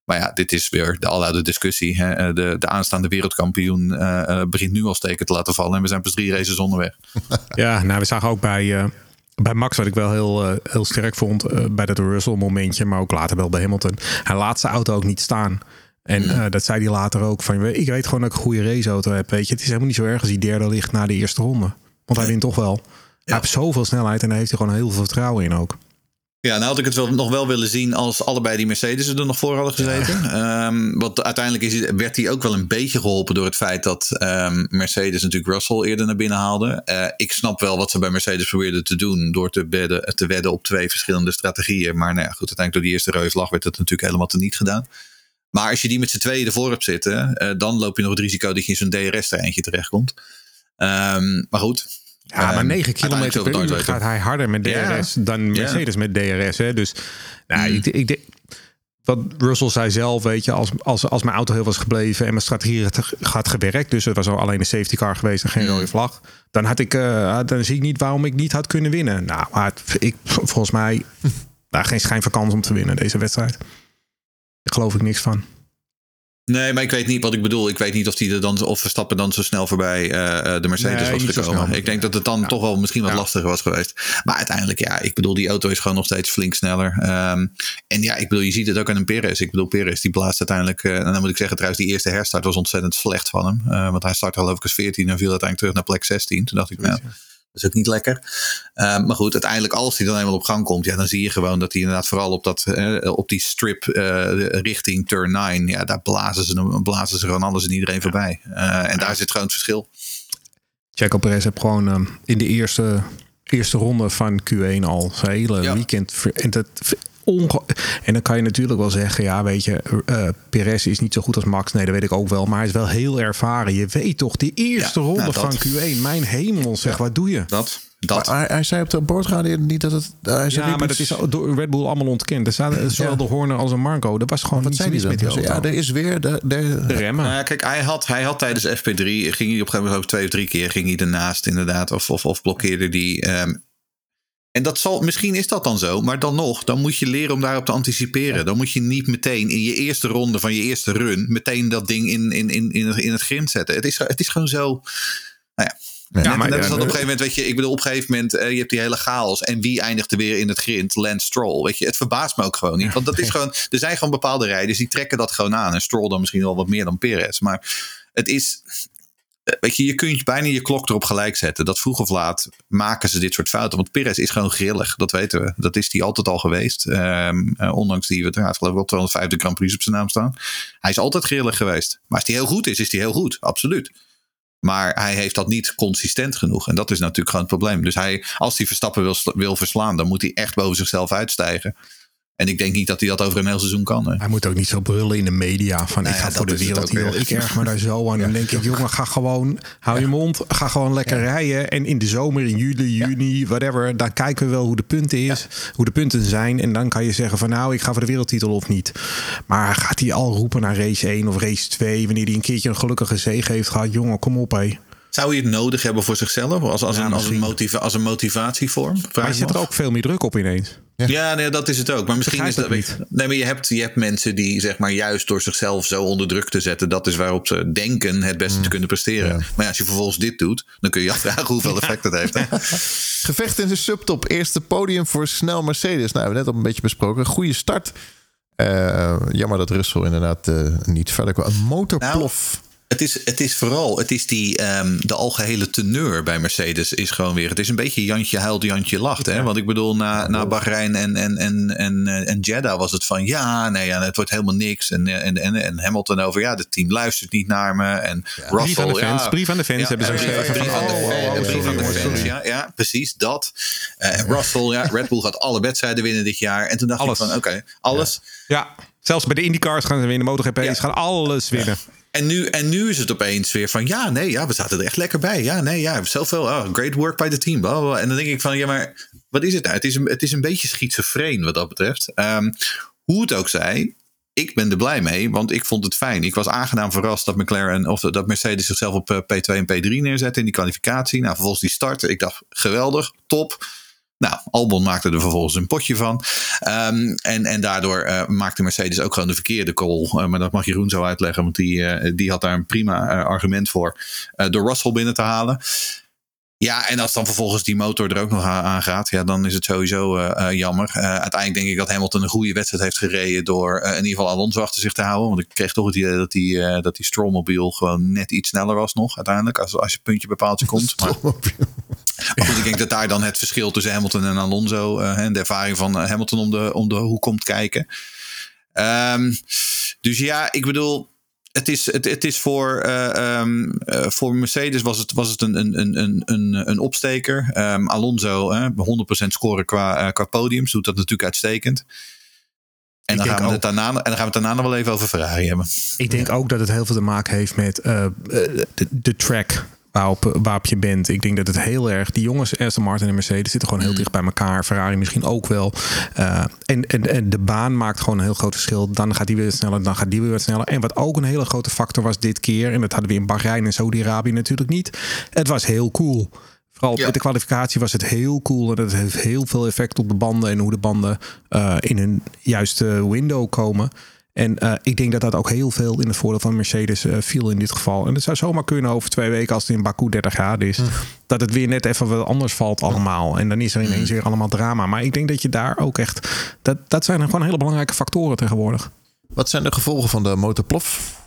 Maar ja, dit is weer de aloude discussie. Hè. De, de aanstaande wereldkampioen begint nu al steken te laten vallen. En we zijn pas drie races onderweg. Ja, nou, we zagen ook bij, bij Max, wat ik wel heel, eh, heel sterk vond, eh, bij dat Russell momentje, maar ook later wel bij Hamilton. Hij laat zijn auto ook niet staan. En eh, dat zei hij later ook van, ik weet gewoon dat ik een goede raceauto heb. Weet je, het is helemaal niet zo erg als die derde ligt na de eerste ronde. Want hij wint toch wel. Hij heeft zoveel snelheid en daar heeft hij gewoon heel veel vertrouwen in ook. Ja, nou had ik het wel, nog wel willen zien als allebei die Mercedes er nog voor hadden gezeten. Ehm, want uiteindelijk is, werd hij ook wel een beetje geholpen door het feit dat ehm, Mercedes natuurlijk Russell eerder naar binnen haalde. Eh, ik snap wel wat ze bij Mercedes probeerden te doen door te, bedden, te wedden op twee verschillende strategieën. Maar nou ja, goed, uiteindelijk door die eerste rode vlag werd dat natuurlijk helemaal teniet gedaan. Maar als je die met z'n tweeën ervoor hebt zitten, eh, dan loop je nog het risico dat je in zo'n DRS-terreintje terechtkomt. Ehm, maar goed. Ja, maar Ehm, 9 uiteindelijk kilometer per uur gaat hij harder met Ja. DRS dan Mercedes met DRS. Hè? Dus nou, Mm. ik, ik denk... Wat Russell zei zelf, weet je, als, als, als mijn auto heel was gebleven en mijn strategie had, gewerkt, dus het was al alleen een safety car geweest en geen Mm. rode vlag, dan had ik, eh, dan zie ik niet waarom ik niet had kunnen winnen. Nou, maar ik, volgens mij, daar geen schijn van kans om te winnen deze wedstrijd. Daar geloof ik niks van. Nee, maar ik weet niet wat ik bedoel. Ik weet niet of, die er dan, of Verstappen dan zo snel voorbij eh, eh, de Mercedes Nee, was gekomen. Ik denk dat het dan Ja. toch wel misschien wat Ja. lastiger was geweest. Maar uiteindelijk, ja, ik bedoel, die auto is gewoon nog steeds flink sneller. Ehm, en ja, ik bedoel, je ziet het ook aan een Perez. Ik bedoel, Perez die blaast uiteindelijk... eh, en dan moet ik zeggen, trouwens, die eerste herstart was ontzettend slecht van hem. Want hij startte geloof ik als 14 en viel uiteindelijk terug naar plek 16. Toen dacht ik, nou, dat is ook niet lekker. Ehm, maar goed, uiteindelijk als hij dan eenmaal op gang komt, ja, dan zie je gewoon dat hij inderdaad vooral op, dat, eh, op die strip eh, richting turn 9, ja, daar blazen ze, blazen ze gewoon alles en iedereen voorbij. Eh, en daar zit gewoon het verschil. Checo Perez heeft gewoon ehm, in de eerste, eerste ronde van Q1 al zijn hele Ja. weekend. En dat, onge... En dan kan je natuurlijk wel zeggen, ja, weet je, uh, Perez is niet zo goed als Max. Nee, dat weet ik ook wel. Maar hij is wel heel ervaren. Je weet toch, die eerste ronde nou, van Q1. Mijn hemel, zeg, wat doe je? Dat. Dat. hij, hij, zei op de boordradio niet dat het. Hij ja, maar dat is door Red Bull allemaal ontkend. Er staat zowel de Horner als een Marco. Dat was gewoon wat zijn die met die auto. Ja, er is weer de, de, de remmen. Nou ja, kijk, hij had, hij had tijdens FP3 ging hij op een gegeven moment ook twee of drie keer ging hij ernaast inderdaad of of, of blokkeerde die. Um, en dat zal, misschien is dat dan zo, maar dan nog, dan moet je leren om daarop te anticiperen. Dan moet je niet meteen in je eerste ronde van je eerste run, meteen dat ding in, in, in, in, in het grind zetten. Het is, het is gewoon zo. Nou ja, ja, maar net op een gegeven moment, weet je, ik bedoel, op een gegeven moment, uh, je hebt die hele chaos. En wie eindigt er weer in het grind? Lance Stroll. Weet je, het verbaast me ook gewoon niet. Want dat is gewoon, er zijn gewoon bepaalde rijders die trekken dat gewoon aan. En Stroll dan misschien wel wat meer dan Perez. Maar het is, eh, weet je, je kunt bijna je klok erop gelijk zetten. Dat vroeg of laat maken ze dit soort fouten. Want Perez is gewoon grillig, dat weten we. Dat is hij altijd al geweest. Um, uh, ondanks die, we geloof ik wel 250 Grand Prix op zijn naam staan. Hij is altijd grillig geweest. Maar als hij heel goed is, is hij heel goed. Absoluut. Maar hij heeft dat niet consistent genoeg. En dat is natuurlijk gewoon het probleem. Dus hij, als hij Verstappen wil, wil verslaan, dan moet hij echt boven zichzelf uitstijgen. En ik denk niet dat hij dat over een heel seizoen kan. Hè. Hij moet ook niet zo brullen in de media van nou ik ga voor de wereld. Ik erg me daar zo aan. Dan denk ik, jongen, ga gewoon, hou je mond, ga gewoon lekker rijden. En in de zomer, in juli, juni, whatever, dan kijken we wel hoe de punten is, hoe de punten zijn. En dan kan je zeggen van nou, ik ga voor de wereldtitel of niet. Maar gaat hij al roepen naar race 1 of race 2, wanneer hij een keertje een gelukkige zege heeft gehad? Jongen, kom op hé. Zou je het nodig hebben voor zichzelf? Als, als, een, als, een, motiva als een motivatievorm? Maar je zet er ook veel meer druk op ineens. Ja, nee, dat is het ook. Maar misschien is dat. Niet. Nee, maar je hebt, je hebt mensen die, zeg maar, juist door zichzelf zo onder druk te zetten. dat is waarop ze denken het beste te mm. kunnen presteren. Maar ja, als je vervolgens dit doet, dan kun je afvragen hoeveel effect dat heeft. Hè? Gevecht in de subtop. Eerste podium voor snel Mercedes. Nou, we hebben net al een beetje besproken. Goede start. Uh, jammer dat Russell inderdaad uh, niet verder kwam. Een motorplof. Nou, het is, het is vooral, het is die, um, de algehele teneur bij Mercedes is gewoon weer. Het is een beetje Jantje huilt, Jantje lacht. Hè? Want ik bedoel, na, na Bahrein en, en, en, en, en Jeddah was het van ja, nee, ja, het wordt helemaal niks. En, en, en, en Hamilton over ja, het team luistert niet naar me. En ja. Russell, brief aan de fans, ja, brief aan de fans ja, hebben ze geschreven. Brief aan de, oh, oh, brief aan de fans, ja, ja, precies dat. Uh, Russell, ja, Red Bull gaat alle wedstrijden winnen dit jaar. En toen dacht alles. ik van oké, okay, alles. Ja. Zelfs bij de IndyCars gaan ze winnen, MotoGP's ja. gaan alles winnen. En nu, en nu is het opeens weer van ja, nee, ja, we zaten er echt lekker bij. Ja, nee, ja, zoveel. Oh, great work by the team. En dan denk ik van ja, maar wat is het nou? Het is een, het is een beetje schizofreen wat dat betreft. Um, hoe het ook zij, ik ben er blij mee, want ik vond het fijn. Ik was aangenaam verrast dat McLaren of dat Mercedes zichzelf op eh, P2 en P3 neerzette in die kwalificatie. Nou, vervolgens die start. Ik dacht geweldig, top. Nou, Albon maakte er vervolgens een potje van. Um, en, en daardoor uh, maakte Mercedes ook gewoon de verkeerde call. Uh, maar dat mag Jeroen zo uitleggen, want die, uh, die had daar een prima argument voor. door Russell binnen te halen. Ja, en als dan vervolgens die motor er ook nog aan gaat, ja, dan is het sowieso uh, uh, jammer. Uh, uiteindelijk denk ik dat Hamilton een goede wedstrijd heeft gereden door in ieder geval Alonso achter zich te houden. Want ik kreeg toch het idee dat die, dat die gewoon net iets sneller was nog uiteindelijk. Als, als je puntje bepaaldje komt. Maar, maar goed, ik denk dat daar dan het verschil tussen Hamilton en Alonso en de ervaring van Hamilton om de, om de hoek komt kijken. Um, dus ja, ik bedoel, het is, het, het is voor, uh, um, uh, voor Mercedes was het, was het een, een, een, een, een opsteker. Um, Alonso, uh, 100% scoren qua, uh, qua podiums, doet dat natuurlijk uitstekend. En dan, gaan we het daarna, en dan gaan we het daarna nog wel even over Ferrari hebben. Ik denk ook dat het heel veel te maken heeft met de, de track waarop, waarop je bent. Ik denk dat het heel erg. Die jongens, Aston Martin en Mercedes, zitten gewoon heel dicht bij elkaar. Ferrari misschien ook wel. Uh, en, en, en de baan maakt gewoon een heel groot verschil. Dan gaat die weer sneller, dan gaat die weer wat sneller. En wat ook een hele grote factor was dit keer, en dat hadden we in Bahrein en Saudi-Arabië natuurlijk niet. Het was heel cool. Vooral ja. met de kwalificatie was het heel cool. En het heeft heel veel effect op de banden en hoe de banden uh, in hun juiste window komen. En uh, ik denk dat dat ook heel veel in het voordeel van Mercedes uh, viel in dit geval. En het zou zomaar kunnen over twee weken, als het in Baku 30 graden is, dat het weer net even wat anders valt allemaal. En dan is er ineens weer allemaal drama. Maar ik denk dat je daar ook echt, dat, dat zijn gewoon hele belangrijke factoren tegenwoordig. Wat zijn de gevolgen van de motorplof?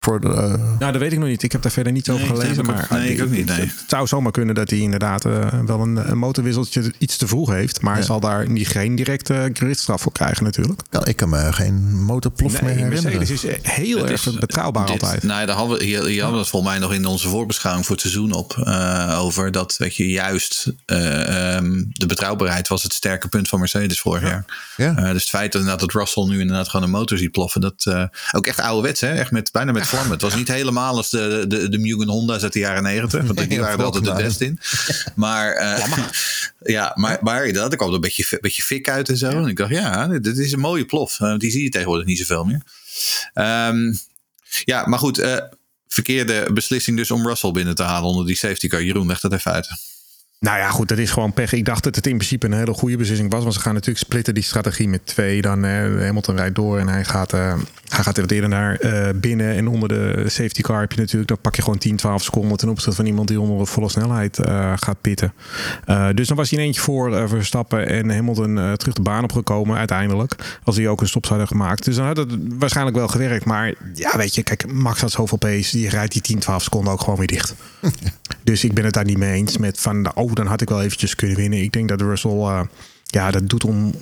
Voor de, uh... Nou, dat weet ik nog niet. Ik heb daar verder niets over Nee, gelezen. ik heb Maar nee, ik ook niet, nee. Het zou zomaar kunnen dat hij inderdaad eh, wel een, een motorwisseltje iets te vroeg heeft. Maar hij zal daar niet, geen directe gridstraf voor krijgen natuurlijk. kan, ik kan me geen motorplof meer herinneren. Mercedes is heel Het erg is- betrouwbaar dit- altijd. Nou ja, daar hadden we, hier, hier hadden we het volgens mij nog in onze voorbeschouwing voor het seizoen op. eh, over dat, weet je, juist eh, ehm, de betrouwbaarheid was het sterke punt van Mercedes vorig jaar. Ja. Eh, dus het feit dat, inderdaad dat Russell nu inderdaad gewoon een motor ziet ploffen. Dat, eh, ook echt ouderwets, hè? Echt met, bijna met vlammen. Het was niet helemaal als de, de, de Mugen Honda's uit de jaren negentig. Want die waren er altijd klopt, best in. Maar, eh, ja, maar, maar inderdaad, er kwam een beetje, beetje fik uit en zo. En ik dacht, ja, dit, dit is een mooie plof. Eh, die zie je tegenwoordig niet zoveel meer. Ehm, ja, maar goed. eh, verkeerde beslissing dus om Russell binnen te halen onder die safety car. Jeroen, leg dat even uit. Nou ja, goed, dat is gewoon pech. Ik dacht dat het in principe een hele goede beslissing was. Want ze gaan natuurlijk splitten die strategie met twee. Dan eh, Hamilton rijdt door en hij gaat, eh, hij gaat wat eerder naar eh, binnen. En onder de safety car heb je natuurlijk... dan pak je gewoon 10, 12 seconden ten opzichte van iemand die onder de volle snelheid eh, gaat pitten. Dus dan was hij in eentje voor Verstappen en Hamilton terug de baan opgekomen uiteindelijk. Als die ook een stop zouden gemaakt. Dus dan had het waarschijnlijk wel gewerkt. Maar ja, weet je, kijk, Max had zoveel pace. Die rijdt die 10, 12 seconden ook gewoon weer dicht. Dus ik ben het daar niet mee eens met van, oh, dan had ik wel eventjes kunnen winnen. Ik denk dat Russell, eh, ja, dat doet om,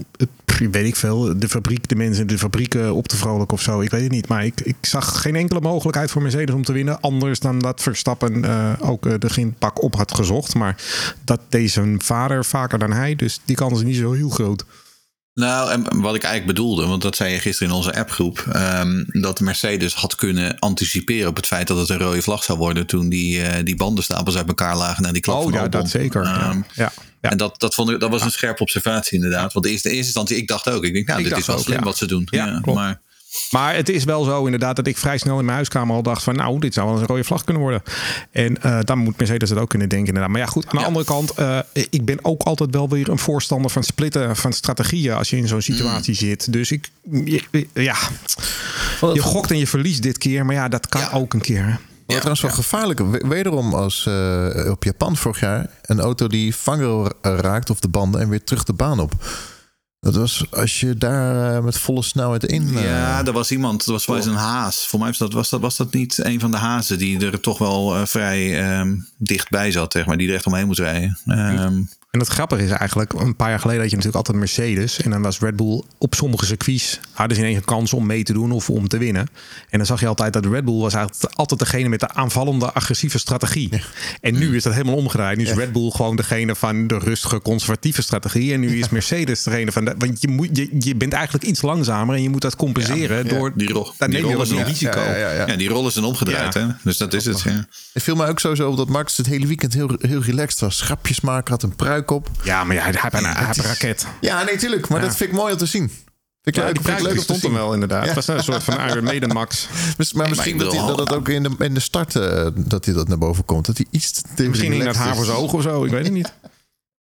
weet ik veel, de fabriek, de mensen in de fabrieken op te vrolijken of zo. Ik weet het niet, maar ik, ik zag geen enkele mogelijkheid voor Mercedes om te winnen. Anders dan dat Verstappen eh, ook eh, de ginpak op had gezocht. Maar dat zijn vader vaker dan hij, dus die kans is niet zo heel groot. Nou, en wat ik eigenlijk bedoelde, want dat zei je gisteren in onze appgroep, ehm, dat Mercedes had kunnen anticiperen op het feit dat het een rode vlag zou worden toen die, eh, die bandenstapels uit elkaar lagen naar die klap Oh van ja, Albon. dat zeker. Ehm, ja. Ja. Ja. En dat, dat, vond ik, dat was een scherpe observatie inderdaad. Want in eerste, in eerste instantie, ik dacht ook, ik denk, nou, Ik dit is wel ook, slim ja. wat ze doen. Ja, klopt. maar Maar het is wel zo inderdaad dat ik vrij snel in mijn huiskamer al dacht van nou, dit zou wel eens een rode vlag kunnen worden. En eh, dan moet Mercedes het ook kunnen denken inderdaad. Maar ja goed, aan de Ja. andere kant, eh, ik ben ook altijd wel weer een voorstander van splitten van strategieën als je in zo'n situatie zit. Dus ik, je- ja, je gokt en je verliest dit keer, maar ja, dat kan Ja. ook een keer. hè. Wat trouwens wel gevaarlijk. we- Wederom als eh, op Japan vorig jaar een auto die vangrail raakt of de banden en weer terug de baan op. Dat was als je daar eh, met volle snelheid in. eh, ja, er was iemand, er was wel eens een haas. Voor mij was dat, was dat, was dat niet een van de hazen die er toch wel eh, vrij ehm, dichtbij zat, zeg maar, die er echt omheen moest rijden. Ehm, En het grappige is eigenlijk, een paar jaar geleden had je natuurlijk altijd Mercedes. En dan was Red Bull op sommige circuits hadden ze ineens een kans om mee te doen of om te winnen. En dan zag je altijd dat Red Bull was eigenlijk altijd degene met de aanvallende, agressieve strategie. En nu is dat helemaal omgedraaid. Nu is Red Bull gewoon degene van de rustige, conservatieve strategie. En nu is Mercedes degene van de. Want je, moet, je, je bent eigenlijk iets langzamer en je moet dat compenseren door. die rol- die neem je rol wat is nog- risico. ja, ja, ja. ja, die rollen zijn omgedraaid, Ja. hè? Dus dat is het. Ja. Het viel mij ook sowieso op dat Max het hele weekend heel, heel relaxed was. Grapjes maken, had een pruik op. Ja, maar ja, hij heeft een, hij een raket. Ja, nee, tuurlijk. Maar Ja. dat vind ik mooi om te zien. Ik Ja, leuk, die leuk stond er wel inderdaad. Ja. Het was een soort van Iron Maiden Max. Maar misschien dat, hij, dat het ook in de, in de start eh, dat hij dat naar boven komt. Dat hij iets te Misschien dat relaxed haar voor is. zijn ogen of zo. Ik weet het niet.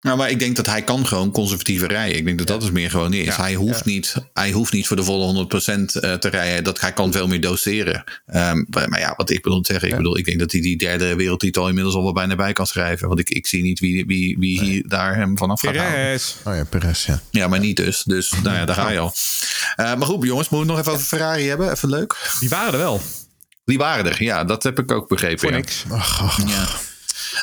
Nou, maar ik denk dat hij kan gewoon conservatiever rijden. Ik denk dat dat is meer gewoon is. Ja, hij, hoeft niet, hij hoeft niet voor de volle 100% eh, te rijden. Dat, hij kan veel meer doseren. Ehm, maar, maar ja, wat ik bedoel te zeggen. Ik bedoel, ik denk dat hij die derde wereldtitel inmiddels al wel bijna bij kan schrijven. Want ik, ik zie niet wie, wie, wie hier daar hem vanaf gaat halen. Perez. Oh ja, Perez, ja. Ja, maar niet dus. Dus nou ja, daar ga je al. Eh, maar goed, jongens, moeten we het nog even over Ferrari hebben? Even leuk. Die waren er wel. Die waren er. Ja, dat heb ik ook begrepen. Voor ja. niks. Ach, ach, Ja.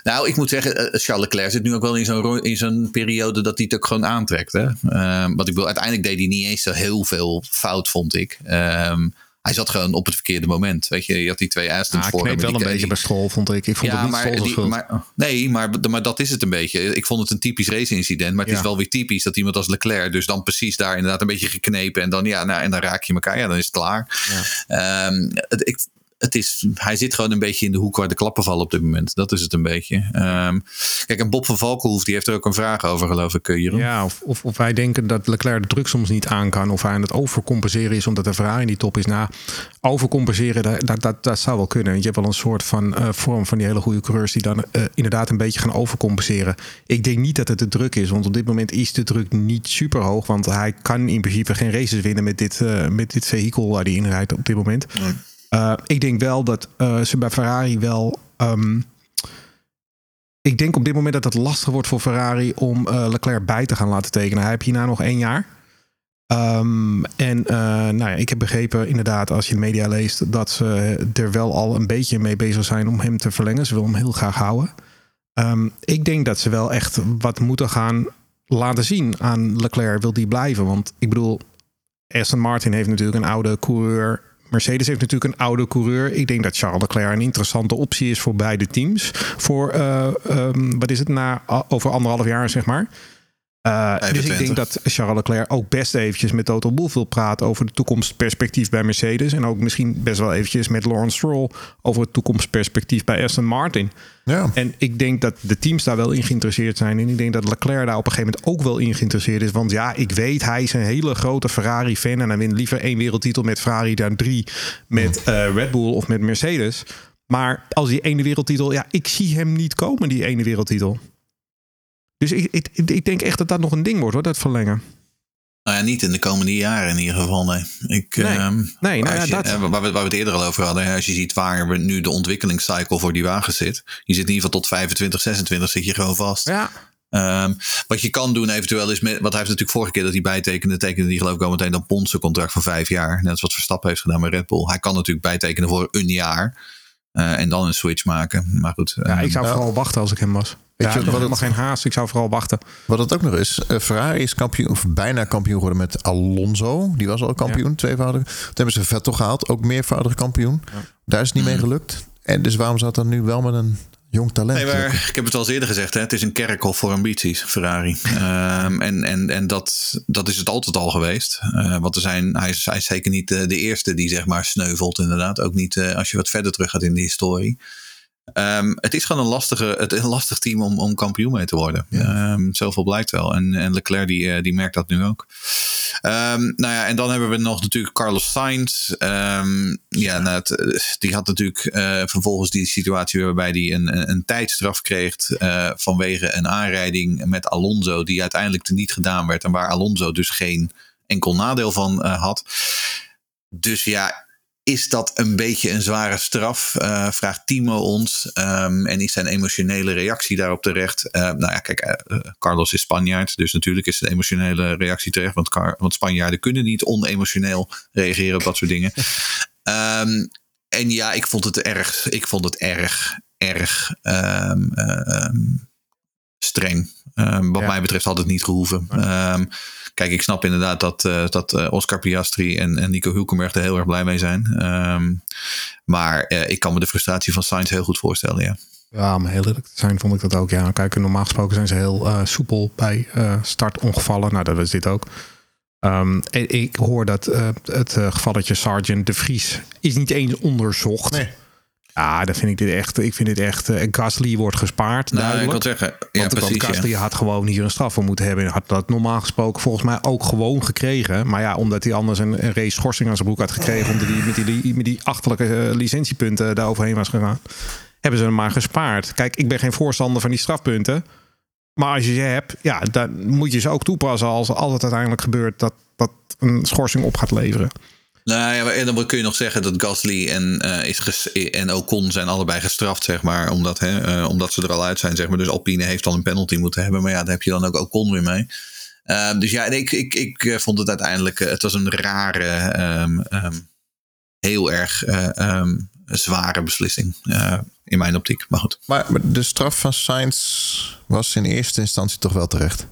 Nou, ik moet zeggen, eh, Charles Leclerc zit nu ook wel in zo'n in zo'n periode dat hij het ook gewoon aantrekt. Hè? Ehm, wat ik wil, uiteindelijk deed hij niet eens zo heel veel fout, vond ik. Ehm, hij zat gewoon op het verkeerde moment. Weet je, je had die twee Astons Ja, voor ik hem. kneep wel die- een beetje bij vond ik. Ik vond ja, het niet maar, die, nee, maar, maar dat is het een beetje. Ik vond het een typisch race-incident. Maar het Ja. is wel weer typisch dat iemand als Leclerc dus dan precies daar inderdaad een beetje geknepen. En dan, ja, nou, en dan raak je elkaar. Ja, dan is het klaar. Ehm, het, ik, het is, hij zit gewoon een beetje in de hoek waar de klappen vallen op dit moment. Dat is het een beetje. Ehm, kijk, en Bob van Valkenhoef die heeft er ook een vraag over, geloof ik, eh, Jeroen. Ja, of, of, of wij denken dat Leclerc de druk soms niet aan kan. Of hij aan het overcompenseren is omdat de Ferrari niet top is. Nou, overcompenseren, dat, dat, dat, dat zou wel kunnen. Je hebt wel een soort van eh, vorm van die hele goede coureurs... die dan eh, inderdaad een beetje gaan overcompenseren. Ik denk niet dat het de druk is. Want op dit moment is de druk niet super hoog. Want hij kan in principe geen races winnen met dit, eh, met dit vehikel waar hij in rijdt op dit moment. Eh, ik denk wel dat eh, ze bij Ferrari wel... ehm, ik denk op dit moment dat het lastig wordt voor Ferrari om eh, Leclerc bij te gaan laten tekenen. Hij heeft hierna nog één jaar. Ehm, en uh, nou ja, ik heb begrepen inderdaad, als je de media leest, dat ze er wel al een beetje mee bezig zijn om hem te verlengen. Ze willen hem heel graag houden. Um, ik denk dat ze wel echt wat moeten gaan laten zien aan Leclerc. Wil die blijven? Want ik bedoel, Aston Martin heeft natuurlijk een oude coureur. Mercedes heeft natuurlijk een oude coureur. Ik denk dat Charles Leclerc een interessante optie is voor beide teams. Voor, uh, um, wat is het, na, over anderhalf jaar zeg maar. Uh, dus ik denk dat Charles Leclerc ook best eventjes met Toto Wolff wil praten over de toekomstperspectief bij Mercedes. En ook misschien best wel eventjes met Lawrence Stroll over het toekomstperspectief bij Aston Martin. Ja. En ik denk dat de teams daar wel in geïnteresseerd zijn. En ik denk dat Leclerc daar op een gegeven moment ook wel in geïnteresseerd is. Want ja, ik weet, hij is een hele grote Ferrari-fan. En hij wint liever één wereldtitel met Ferrari dan drie met uh, Red Bull of met Mercedes. Maar als die ene wereldtitel, ja, ik zie hem niet komen, die ene wereldtitel. Dus ik, ik, ik denk echt dat dat nog een ding wordt, hoor, dat verlengen. Nou ja, niet in de komende jaren in ieder geval, nee. Ik, nee, um, nee nou ja, je, dat... Waar, we, waar we het eerder al over hadden, als je ziet waar nu de ontwikkelingscycle voor die wagen zit. Je zit in ieder geval tot 25, 26 zit je gewoon vast. Ja. Um, wat je kan doen eventueel is, met, wat hij heeft natuurlijk vorige keer dat hij bijtekende, tekende die geloof ik al meteen dan Ponsen contract van vijf jaar. Net als wat Verstappen heeft gedaan met Red Bull. Hij kan natuurlijk bijtekenen voor een jaar. Uh, en dan een switch maken. Maar goed. Ja, ik zou Ja. vooral wachten als ik hem was. Weet ja, je ik wat heb het- helemaal geen haast. Ik zou vooral wachten. Wat het ook nog is, eh, Ferrari is kampioen, of bijna kampioen geworden met Alonso. Die was al kampioen, tweevoudig. Toen hebben ze Vettel gehaald, ook meervoudig kampioen. Daar is het niet mee gelukt. En dus waarom zou het dan nu wel met een jong talent Nee, maar ik heb het al eens eerder gezegd. Hè? Het is een kerkhof voor ambities, Ferrari. Ehm, en en, en dat, dat is het altijd al geweest. Eh, want er zijn, hij, is, hij is zeker niet eh, de eerste die zeg maar sneuvelt inderdaad. Ook niet als je wat verder terug gaat in de historie. Ehm, het is gewoon een, lastige, het, een lastig team om, om kampioen mee te worden. Ehm, zoveel blijkt wel. En, en Leclerc die, eh, die merkt dat nu ook. Ehm, nou ja, en dan hebben we nog natuurlijk Carlos Sainz. Ja, nou, het, die had natuurlijk eh, vervolgens die situatie waarbij hij een, een, een tijdstraf kreeg eh, vanwege een aanrijding met Alonso, die uiteindelijk niet gedaan werd en waar Alonso dus geen enkel nadeel van had. Dus ja, is dat een beetje een zware straf? Eh, vraagt Timo ons. Ehm, en is zijn emotionele reactie daarop terecht? Eh, nou ja, kijk, eh, Carlos is Spanjaard. Dus natuurlijk is de emotionele reactie terecht. Want, Car- want Spanjaarden kunnen niet onemotioneel reageren op dat soort dingen. Ehm, en ja, ik vond het erg. Ik vond het erg, erg ehm, eh, ehm, streng. Wat Ja. mij betreft had het niet gehoeven. Kijk, ik snap inderdaad dat, eh, dat eh, Oscar Piastri en, en Nico Hulkenberg er heel erg blij mee zijn. Ehm, maar eh, ik kan me de frustratie van Sainz heel goed voorstellen, ja. Ja, om heel eerlijk te zijn vond ik dat ook. Ja, kijk, normaal gesproken zijn ze heel eh, soepel bij eh, startongevallen. Nou, dat is dit ook. Ehm, en ik hoor dat eh, het eh, gevalletje Sergeant de Vries is niet eens onderzocht. Nee. Ja, dan vind ik dit echt. Ik vind dit echt. eh, Gasly wordt gespaard. Nou, ik duidelijk. wil zeggen, ja, want, want precies. Gasly Ja. had gewoon hier een straf voor moeten hebben. En had dat normaal gesproken volgens mij ook gewoon gekregen. Maar ja, omdat hij anders een, een race schorsing aan zijn broek had gekregen. omdat hij met die, met die achterlijke eh, licentiepunten daar overheen was gegaan. Hebben ze hem maar gespaard. Kijk, ik ben geen voorstander van die strafpunten. Maar als je ze hebt, ja, dan moet je ze ook toepassen als, als het uiteindelijk gebeurt dat, dat een schorsing op gaat leveren. Nou ja, en dan kun je nog zeggen dat Gasly en, eh, is ges- en Ocon zijn allebei gestraft, zeg maar. Omdat, hè, eh, omdat ze er al uit zijn, zeg maar. Dus Alpine heeft al een penalty moeten hebben. Maar ja, daar heb je dan ook Ocon weer mee. Ehm, dus ja, ik, ik, ik eh, vond het uiteindelijk... het was een rare, ehm, ehm, heel erg eh, ehm, zware beslissing. eh, in mijn optiek, maar goed. Maar de straf van Sainz was in eerste instantie toch wel terecht.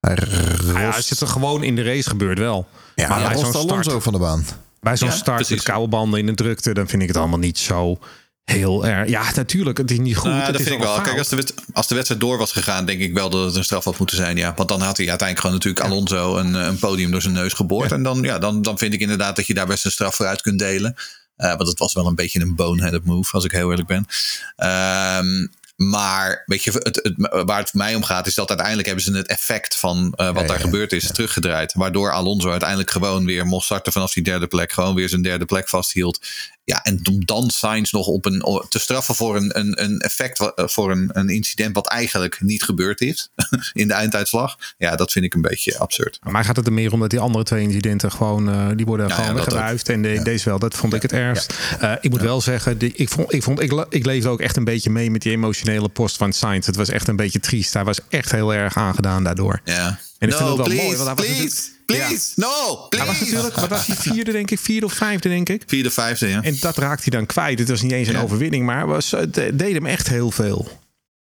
Hij ja, rost, als het er gewoon in de race gebeurt wel. Ja, maar hij bij zo'n Alonso start- van de baan. Bij zo'n Ja, start met precies. koude banden in de drukte, dan vind ik het allemaal niet zo heel erg. Ja, natuurlijk, het is niet goed. Nou, het dat is vind ik wel Kijk, als de, als de wedstrijd door was gegaan, denk ik wel dat het een straf had moeten zijn. Ja. Want dan had hij uiteindelijk gewoon natuurlijk Alonso een, een podium door zijn neus geboord. En dan, ja, dan, dan vind ik inderdaad dat je daar best een straf voor uit kunt delen. Eh, want het was wel een beetje een boneheaded move, als ik heel eerlijk ben. Ehm, maar weet je, het, het, waar het mij om gaat, is dat uiteindelijk hebben ze het effect van eh, wat Ja, daar ja, gebeurd is teruggedraaid. Waardoor Alonso uiteindelijk gewoon weer mocht starten vanaf die derde plek. Gewoon weer zijn derde plek vasthield. Ja, en om dan Sainz nog op een, te straffen voor een, een, een effect, eh, voor een, een incident wat eigenlijk niet gebeurd is in de einduitslag. Ja, dat vind ik een beetje absurd. Maar mij gaat het er meer om dat die andere twee incidenten gewoon, eh, die worden Ja, gewoon ja. En de- deze wel, dat vond ik het ergst. Eh, ik moet wel zeggen, die, ik, vond, ik, vond, ik, le- ik leefde ook echt een beetje mee met die emotionele post van Sainz. Het was echt een beetje triest. Hij was echt heel erg aangedaan daardoor. Ja. En ik vind no, het wel please, mooi, want hij was please, natuurlijk- please, no, Hij was please. natuurlijk, wat was hij, vierde denk ik, vierde of vijfde denk ik. Vierde, vijfde, ja. En dat raakt hij dan kwijt. Het was niet eens een Ja. overwinning, maar was, het deed hem echt heel veel.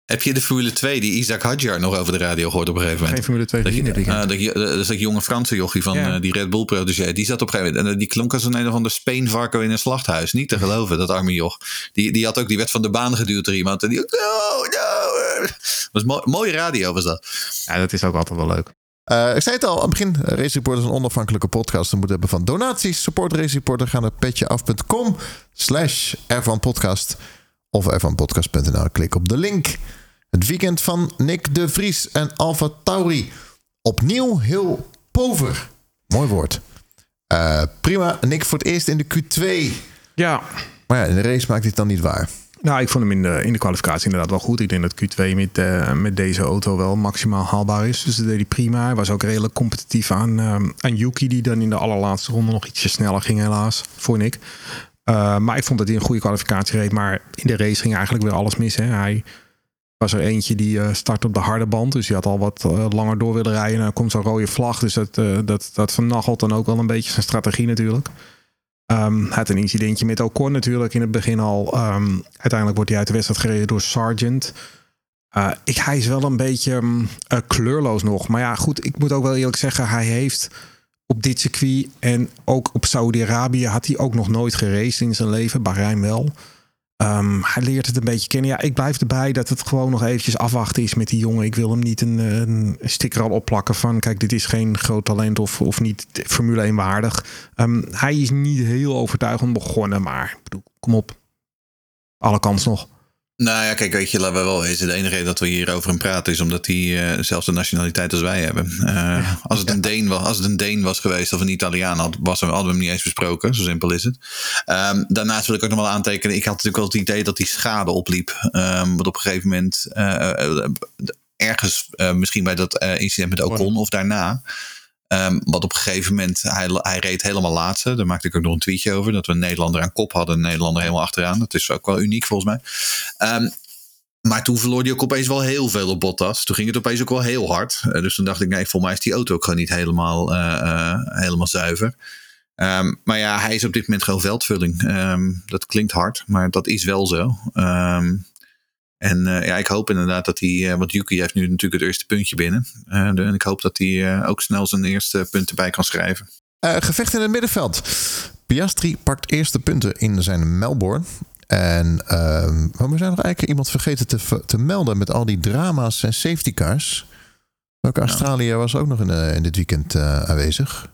Heb je de Formule 2 die Isaac Hadjar nog over de radio gehoord op een gegeven Geen moment? Formule 2 Dat, je, weekend. eh, dat, je- eh, dat is dat jonge Franse jochie van Ja. eh, die Red Bull protégé. Die zat op een gegeven moment. En eh, die klonk als een een of ander speenvarken in een slachthuis. Niet te geloven, dat arme joch. Die, die, had ook, die werd van de baan geduwd door iemand. En die ook, no, no. eh. was mo- mooie radio was dat. Ja, dat is ook altijd wel leuk. Eh, ik zei het al aan het begin. Race Reporter is een onafhankelijke podcast. We moeten hebben van donaties. Support Race Reporter. Ga naar petjeaf.com slash ervanpodcast. Of ervanpodcast.nl. Klik op de link. Het weekend van Nick de Vries en Alfa Tauri. Opnieuw heel pover. Mooi woord. Eh, prima. Nick voor het eerst in de Q2. Ja, Maar ja, in de race maakt hij het dan niet waar. Nou, ik vond hem in de, in de kwalificatie inderdaad wel goed. Ik denk dat Q2 met, eh, met deze auto wel maximaal haalbaar is. Dus dat deed hij prima. Hij was ook redelijk competitief aan, eh, aan Yuki, die dan in de allerlaatste ronde nog ietsje sneller ging, helaas, voor Nick. Eh, maar ik vond dat hij een goede kwalificatie reed. Maar in de race ging eigenlijk weer alles mis. Hè. Hij was er eentje die start op de harde band. Dus die had al wat langer door willen rijden. En dan komt zo'n rode vlag. Dus dat, dat, dat vernachelt dan ook wel een beetje zijn strategie natuurlijk. Hij had een incidentje met Ocon natuurlijk in het begin al. Ehm, uiteindelijk wordt hij uit de wedstrijd gereden door Sargent. Eh, ik, hij is wel een beetje mm, eh, kleurloos nog. Maar ja, goed, ik moet ook wel eerlijk zeggen, hij heeft op dit circuit en ook op Saudi-Arabië had hij ook nog nooit geraced in zijn leven. Bahrein wel. Ehm, hij leert het een beetje kennen. Ja, ik blijf erbij dat het gewoon nog eventjes afwachten is met die jongen. Ik wil hem niet een, sticker al opplakken van... kijk, dit is geen groot talent of, of niet Formule 1 waardig. Ehm, hij is niet heel overtuigend begonnen, maar bedoel, kom op. Alle kans nog. Nou ja, kijk, weet je, laten we wel wezen. De enige reden dat we hier over hem praten is omdat hij eh zelfs de nationaliteit als wij hebben. Eh, als, het een Deen was, als het een Deen was geweest of een Italiaan, had, was, hadden we hem niet eens besproken. Zo simpel is het. Ehm, daarnaast wil ik ook nog wel aantekenen. Ik had natuurlijk wel het idee dat hij schade opliep. Ehm, wat op een gegeven moment eh, ergens, misschien bij dat incident met Ocon of daarna. Ehm, wat op een gegeven moment, hij, hij reed helemaal laatste. Daar maakte ik ook nog een tweetje over. Dat we een Nederlander aan kop hadden, een Nederlander helemaal achteraan. Dat is ook wel uniek volgens mij. Ehm, maar toen verloor hij ook opeens wel heel veel op Bottas. Toen ging het opeens ook wel heel hard. Eh, dus toen dacht ik, nee, volgens mij is die auto ook gewoon niet helemaal, eh, eh, helemaal zuiver. Ehm, maar ja, hij is op dit moment gewoon veldvulling. Dat klinkt hard, maar dat is wel zo. Ehm, en eh, ja, ik hoop inderdaad dat hij, eh, want Yuki heeft nu natuurlijk het eerste puntje binnen. Eh, en ik hoop dat hij ook snel zijn eerste punten bij kan schrijven. Gevecht in het middenveld. Piastri pakt eerste punten in zijn Melbourne. En ehm, maar we zijn nog eigenlijk iemand vergeten te, te melden met al die drama's en safety cars. Welke Australië was ook nog in, in dit weekend aanwezig?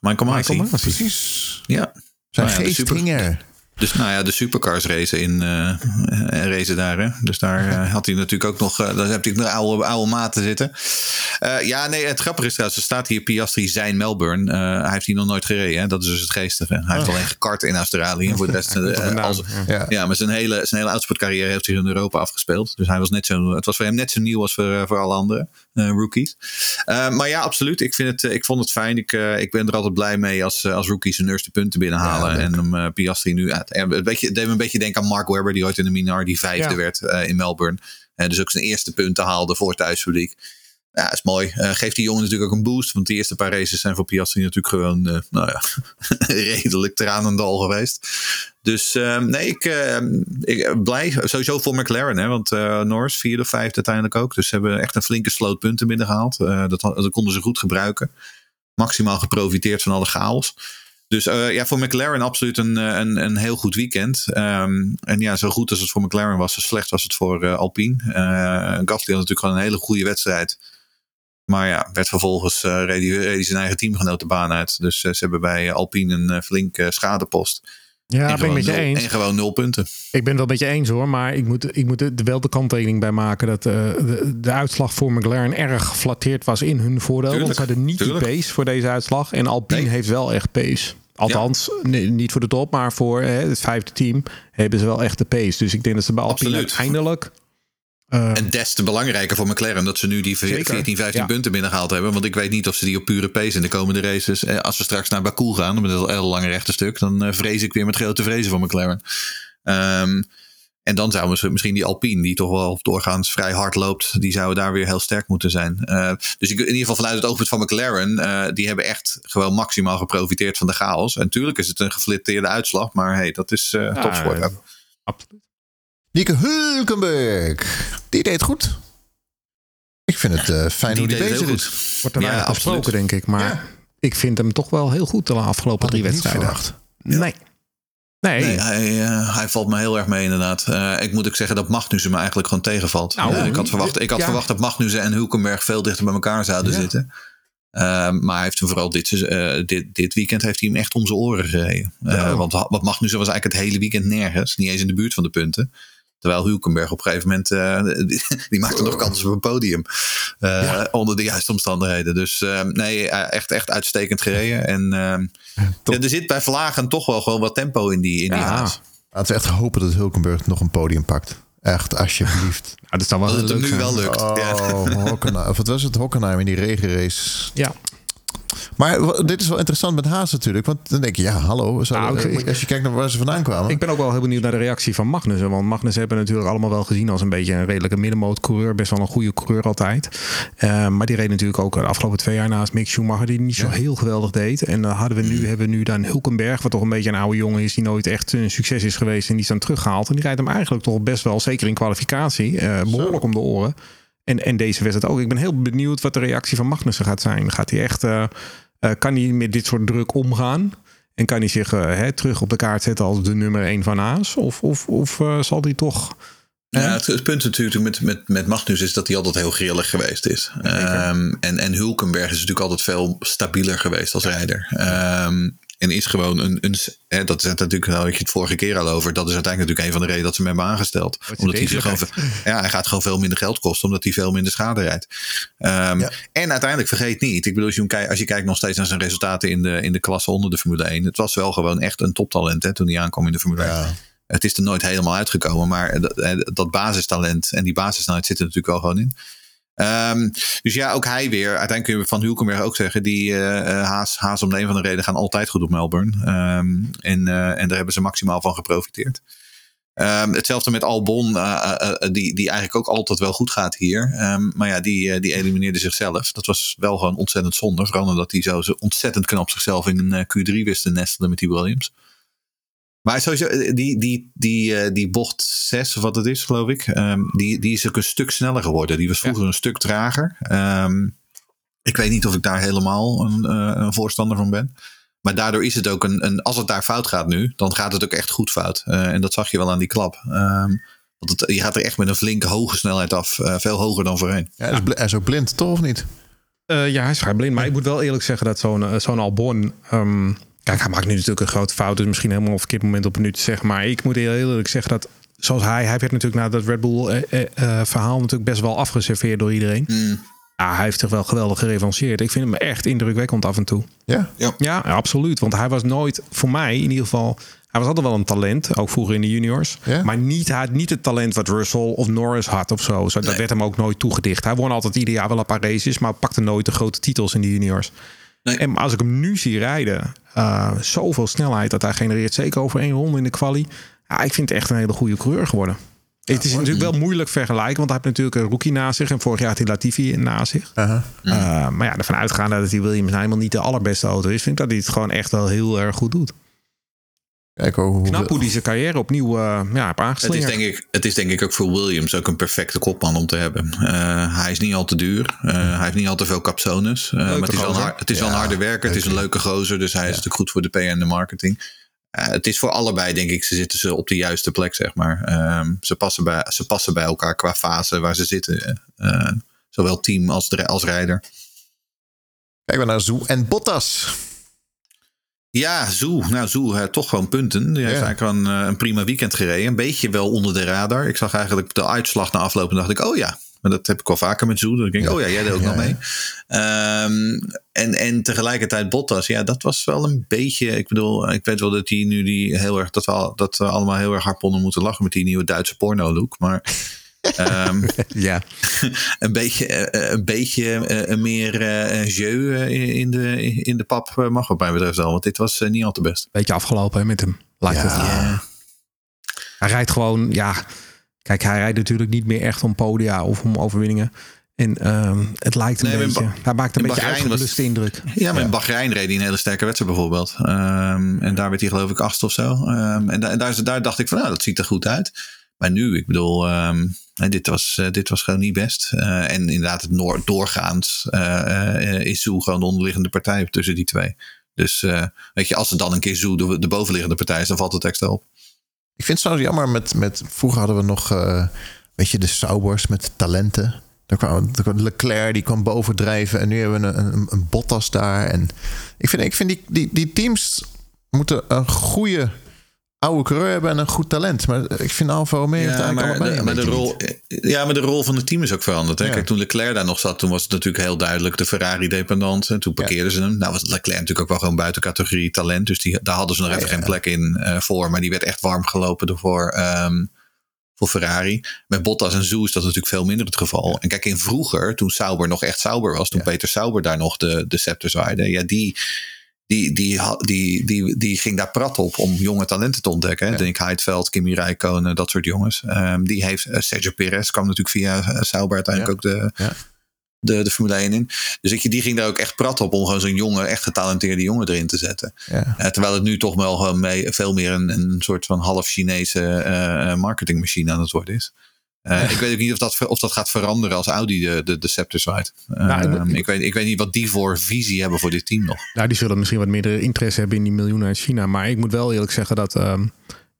Michael Masi. Michael. Precies. Ja, Zijn Nou ja, geest super-. Dus nou ja, de supercars racen in eh eh, racen daar. Hè? Dus daar eh, had hij natuurlijk ook nog. eh, daar heb ik nog oude, oude maten zitten. Eh, ja, nee, het grappige is trouwens, er staat hier Piastri zijn Melbourne. Eh, hij heeft hier nog nooit gereden. Hè? Dat is dus het geestige. Hij heeft alleen gekart in Australië. En voor de rest. als, ja. Maar zijn hele, zijn hele autosportcarrière heeft zich in Europa afgespeeld. Dus hij was net zo, het was voor hem net zo nieuw als voor, voor alle andere eh, rookies. Eh, maar ja, absoluut. Ik, vind het, ik vond het fijn. Ik, ik ben er altijd blij mee als, als rookies hun eerste punten binnenhalen. Ja, en hem Piastri nu... het, een beetje, deed me een beetje denken aan Mark Webber, die ooit in de Minardi vijfde Ja. werd eh, in Melbourne. Eh, dus ook zijn eerste punten haalde voor het thuispubliek. Ja, is mooi. Eh, geeft die jongen natuurlijk ook een boost. Want de eerste paar races zijn voor Piastri natuurlijk gewoon, nou ja, redelijk tranendal geweest. Dus nee, ik, ik blij. Sowieso voor McLaren. Hè, want Norris vierde of vijfde uiteindelijk ook. Dus ze hebben echt een flinke sloot punten binnengehaald. Eh dat, dat konden ze goed gebruiken. Maximaal geprofiteerd van alle chaos. Dus eh, ja, voor McLaren absoluut een, eh, een, een heel goed weekend. Ehm, en ja, zo goed als het voor McLaren was, zo slecht was het voor eh, Alpine. Eh Gasly had natuurlijk gewoon een hele goede wedstrijd. Maar ja, werd vervolgens reed, zijn eigen teamgenoot de baan uit. Dus ze hebben bij Alpine een flinke schadepost. Ja, en, ben ik met je nul, eens. en gewoon nul punten. Ik ben het wel met je eens hoor, maar ik moet, ik moet er wel de kanttekening bij maken dat eh, de, de uitslag voor McLaren erg geflatteerd was in hun voordeel. want ze hadden niet tuurlijk. de pace voor deze uitslag. En Alpine Nee. heeft wel echt pace. Althans, nee, niet voor de top, maar voor eh, het vijfde team hebben ze wel echt de pace. Dus ik denk dat ze bij Alpine Absoluut. uiteindelijk... eh, En des te belangrijker voor McLaren dat ze nu die Zeker, 14, 15 ja. punten binnengehaald hebben. Want ik weet niet of ze die op pure pace in de komende races. eh, Als we straks naar Baku gaan, met dat hele lange rechte stuk, dan eh, vrees ik weer met grote vrezen voor McLaren. Ehm, En dan zouden we misschien die Alpine, die toch wel doorgaans vrij hard loopt, die zouden daar weer heel sterk moeten zijn. Uh, dus ik, in ieder geval vanuit het oogpunt van McLaren, uh, die hebben echt gewoon maximaal geprofiteerd van de chaos. En natuurlijk is het een geflitteerde uitslag, maar hey, dat is uh, ja, topsport. Absoluut. Nieke Hulkenberg, die deed goed. Ik vind het uh, fijn hoe die bezig is. Wordt er ja, afgesproken, denk ik. Maar ja. ik vind hem toch wel heel goed de afgelopen Had drie wedstrijden. Nee. Nee. nee hij, uh, hij, valt me heel erg mee inderdaad. Uh, ik moet ook zeggen dat Magnussen me eigenlijk gewoon tegenvalt. Nou, uh, ik had, verwacht, ik had ja. verwacht dat Magnussen en Hulkenberg veel dichter bij elkaar zouden ja. zitten. maar hij heeft hem vooral dit, dit, dit, weekend heeft hij hem echt om zijn oren gereden. Ja. want wat Magnussen was eigenlijk het hele weekend nergens. Niet eens in de buurt van de punten. Terwijl Hulkenberg op een gegeven moment, uh, die, die maakte nog kans op een podium. Uh, ja. Onder de juiste omstandigheden. Dus uh, nee, echt, echt uitstekend gereden. En ja, er zit bij Vlagen toch wel gewoon wat tempo in die, in die haas. Laten we echt hopen dat Hulkenberg nog een podium pakt. Echt, alsjeblieft. Ja, dat, wel dat het hem nu wel lukt. Oh, ja. Of wat was het? Hockenheim in die regenrace. Ja. Maar dit is wel interessant met Haas natuurlijk. Want dan denk je, ja, hallo. Nou, ik, als je kijkt naar waar ze vandaan kwamen. Ik ben ook wel heel benieuwd naar de reactie van Magnussen. Want Magnussen hebben natuurlijk allemaal wel gezien als een beetje een redelijke middenmootcoureur. Best wel een goede coureur altijd. Uh, maar die reed natuurlijk ook de afgelopen twee jaar naast Mick Schumacher. Die niet zo heel geweldig deed. En dan hadden we nu, hebben we nu dan Hulkenberg. Wat toch een beetje een oude jongen is. Die nooit echt een succes is geweest. En die is dan teruggehaald. En die rijdt hem eigenlijk toch best wel, zeker in kwalificatie, uh, behoorlijk om de oren. En, en deze wedstrijd ook. Ik ben heel benieuwd wat de reactie van Magnussen gaat zijn. Gaat hij echt... Uh, uh, kan hij met dit soort druk omgaan? En kan hij zich uh, hè, terug op de kaart zetten als de nummer 1 van Aas? Of, of, of zal hij toch. Ja, het, het, punt natuurlijk met, met, met Magnus is dat hij altijd heel grillig geweest is. Um, en, en Hulkenberg is natuurlijk altijd veel stabieler geweest als rijder. Um, en is gewoon een. een hè, dat is natuurlijk, daar had je het vorige keer al over. Dat is uiteindelijk natuurlijk een van de redenen dat ze hem hebben aangesteld. Omdat hij, gewoon, ja, hij gaat gewoon veel minder geld kosten, omdat hij veel minder schade rijdt. Um, ja. En uiteindelijk vergeet niet, ik bedoel, als je, als je kijkt nog steeds naar zijn resultaten in de, in de klasse onder de Formule 1. Het was wel gewoon echt een toptalent hè, toen hij aankwam in de Formule 1. Ja. Het is er nooit helemaal uitgekomen, maar dat, dat basistalent en die basisnelheid zitten natuurlijk wel gewoon in. Um, dus ja, ook hij weer. Uiteindelijk kun je van Hulkenberg ook zeggen. Die uh, haas, haas om de een van de reden gaan altijd goed op Melbourne. Um, en, uh, en daar hebben ze maximaal van geprofiteerd. Um, hetzelfde met Albon, die, die eigenlijk ook altijd wel goed gaat hier. maar ja, die, die elimineerde zichzelf. Dat was wel gewoon ontzettend zonde. Vooral omdat hij zo ontzettend knap zichzelf in een Q3 wist te nestelen met die Williams. Maar sowieso, die, die, die, die bocht 6, of wat het is, geloof ik, um, die, die is ook een stuk sneller geworden. Die was vroeger ja. een stuk trager. Um, ik weet niet of ik daar helemaal een, uh, een, voorstander van ben. Maar daardoor is het ook een, een, Als het daar fout gaat nu, dan gaat het ook echt goed fout. Uh, en dat zag je wel aan die klap. Um, want het, je gaat er echt met een flinke hoge snelheid af. Uh, veel hoger dan voorheen. Ja, hij, is hij is ook blind, toch of niet? ja, hij is vrij blind. Maar ik moet wel eerlijk zeggen dat zo'n zo'n Albon. Um, Kijk, hij maakt nu natuurlijk een grote fout. Dus misschien helemaal op verkeerd moment op een nu te zeggen. Maar ik moet heel eerlijk zeggen dat zoals hij, hij werd natuurlijk na dat Red Bull eh, eh, verhaal natuurlijk best wel afgeserveerd door iedereen. Mm. Ja, hij heeft zich wel geweldig gerevanceerd. Ik vind hem echt indrukwekkend af en toe. Ja? Ja, ja absoluut. Want hij was nooit, voor mij in ieder geval, hij was altijd wel een talent, ook vroeger in de juniors. Ja? Maar niet, hij had niet het talent wat Russell of Norris had of zo. zo dat Nee. werd hem ook nooit toegedicht. Hij won altijd ieder jaar wel een paar races, maar pakte nooit de grote titels in de juniors. Nee. En als ik hem nu zie rijden, uh, zoveel snelheid dat hij genereert, zeker over één ronde in de quali. Ja, ik vind het echt een hele goede coureur geworden. het is natuurlijk wel moeilijk vergelijken, want hij heeft natuurlijk een rookie naast zich en vorig jaar had hij Latifi naast zich. Uh, maar ja, ervan uitgaande dat hij Williams nou helemaal niet de allerbeste auto is, vind ik dat hij het gewoon echt wel heel erg goed doet. Kijk hoe, Knap hoe hij zijn carrière opnieuw uh, ja, heeft Het is, denk ik, het is denk ik ook voor Williams ook een perfecte kopman om te hebben. Uh, hij is niet al te duur. Uh, hij heeft niet al te veel capsones. Uh, maar het is, wel een, het is wel een harde werker. Het is een leuke gozer. Dus hij is natuurlijk goed voor de PR en de marketing. Uh, het is voor allebei, denk ik, ze zitten ze op de juiste plek, zeg maar. Um, ze, passen bij, ze passen bij elkaar qua fase waar ze zitten. Uh, zowel team als, als rijder. Kijken we naar Zoe en Bottas. Ja, Zoe. Nou, Zoe uh, toch gewoon punten. Die heeft Ja. eigenlijk wel een, uh, een prima weekend gereden. Een beetje wel onder de radar. Ik zag eigenlijk de uitslag na afloop en dacht ik, oh ja. Maar dat heb ik wel vaker met Zoe. Dan denk ik, oh ja, jij deed ook Ja, nog mee. Um, en, en tegelijkertijd Bottas. Ja, dat was wel een beetje... Ik bedoel, ik weet wel dat die nu die heel erg... Dat we, al- dat we allemaal heel erg hard onder moeten lachen met die nieuwe Duitse porno look. Maar... um, Ja. een beetje, eh, een beetje eh, meer eh, jeu in, de, in de pap mag wat mij betreft wel. Want dit was niet al te best. Beetje afgelopen hè, met hem. Lijkt Ja. het. Ja. Hij rijdt gewoon, ja. Kijk, hij rijdt natuurlijk niet meer echt om podia of om overwinningen. En ehm, het lijkt een Nee, beetje. Ba- Hij maakt een beetje uitgebluste indruk. Ja, maar in Bahrein reed hij een hele sterke wedstrijd bijvoorbeeld. Ehm, en daar werd hij geloof ik acht of zo. Ehm, en da- en daar, daar dacht ik van, nou, dat ziet er goed uit. Maar nu, ik bedoel, ehm, dit, was, eh, dit was gewoon niet best. Eh, en inderdaad, het noor- doorgaans eh, is Zoe gewoon de onderliggende partij tussen die twee. Dus weet je, als het dan een keer Zoe de, de bovenliggende partij is, dan valt het extra op. Ik vind het trouwens jammer met, met vroeger hadden we nog, weet je, de Saubers met talenten. Daar kwam, kwam Leclerc, die kwam bovendrijven. En nu hebben we een, een, een Bottas daar. En ik vind, ik vind die, die, die teams moeten een goede oude coureur hebben en een goed talent. Maar ik vind Alfa Romeo Ja eigenlijk maar, allebei de, maar de rol, ja, maar de rol van het team is ook veranderd. Hè? Ja. Kijk, toen Leclerc daar nog zat, toen was het natuurlijk heel duidelijk de Ferrari-dependant. En toen parkeerden ze hem. Nou was Leclerc natuurlijk ook wel gewoon buiten categorie talent. Dus die, daar hadden ze nog even geen plek in eh, voor. Maar die werd echt warm gelopen door voor, ehm, voor Ferrari. Met Bottas en Zoe is dat natuurlijk veel minder het geval. En kijk, in vroeger, toen Sauber nog echt Sauber was. Toen Peter Sauber daar nog de, de scepter zwaaide. Ja, die... Die, die, die, die, die ging daar prat op om jonge talenten te ontdekken. Denk Heidveld, Kimi Räikkönen, dat soort jongens. Ehm, die heeft eh, Sergio Perez kwam natuurlijk via eh, Sauber uiteindelijk ook de, Ja. de, de Formule 1 in. Dus je, die ging daar ook echt prat op om gewoon zo'n jonge, echt getalenteerde jongen erin te zetten. Ja. Eh, terwijl het nu toch wel mee, veel meer een, een soort van half Chinese marketingmachine aan het worden is. Eh, Ik weet ook niet of dat, of dat gaat veranderen als Audi de, de, de scepter zwaait. Nou, ik- Ehm, ik, weet, ik weet niet wat die voor visie hebben voor dit team nog. Nou, die zullen misschien wat meer interesse hebben in die miljoenen uit China. Maar ik moet wel eerlijk zeggen dat ehm,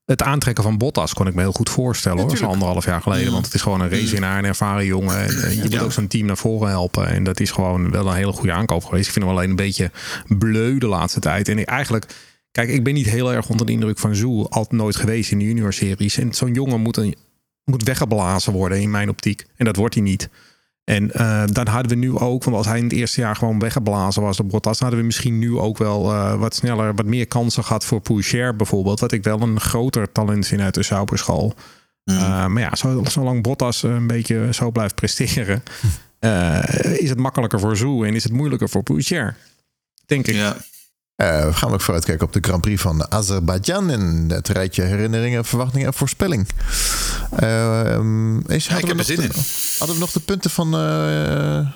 het aantrekken van Bottas kon ik me heel goed voorstellen. hoor, zo'n anderhalf jaar geleden. Want het is gewoon een racewinnaar, een ervaren jongen. En, eh, je moet Ja. ook zo'n team naar voren helpen. En dat is gewoon wel een hele goede aankoop geweest. Ik vind hem alleen een beetje bleu de laatste tijd. En ik, eigenlijk, kijk, ik ben niet heel erg onder de indruk van Zoe. Altijd nooit geweest in de junior-series. En zo'n jongen moet, een, moet weggeblazen worden in mijn optiek. En dat wordt hij niet. En eh, dan hadden we nu ook, want als hij in het eerste jaar gewoon weggeblazen was, de Bottas, hadden we misschien nu ook wel eh, wat sneller, wat meer kansen gehad voor Poucher bijvoorbeeld. Wat ik wel een groter talent vind uit de Sauberschool. Uh, maar ja, zo- zolang Bottas een beetje zo blijft presteren, eh, is het makkelijker voor Zoe en is het moeilijker voor Poucher. Denk ik. Ja. Eh, we gaan ook vooruitkijken op de Grand Prix van Azerbeidzjan. En het rijtje herinneringen, verwachtingen en voorspelling. Ehm, is, hadden, ik heb er nog zin de, hadden we nog de punten van... eh,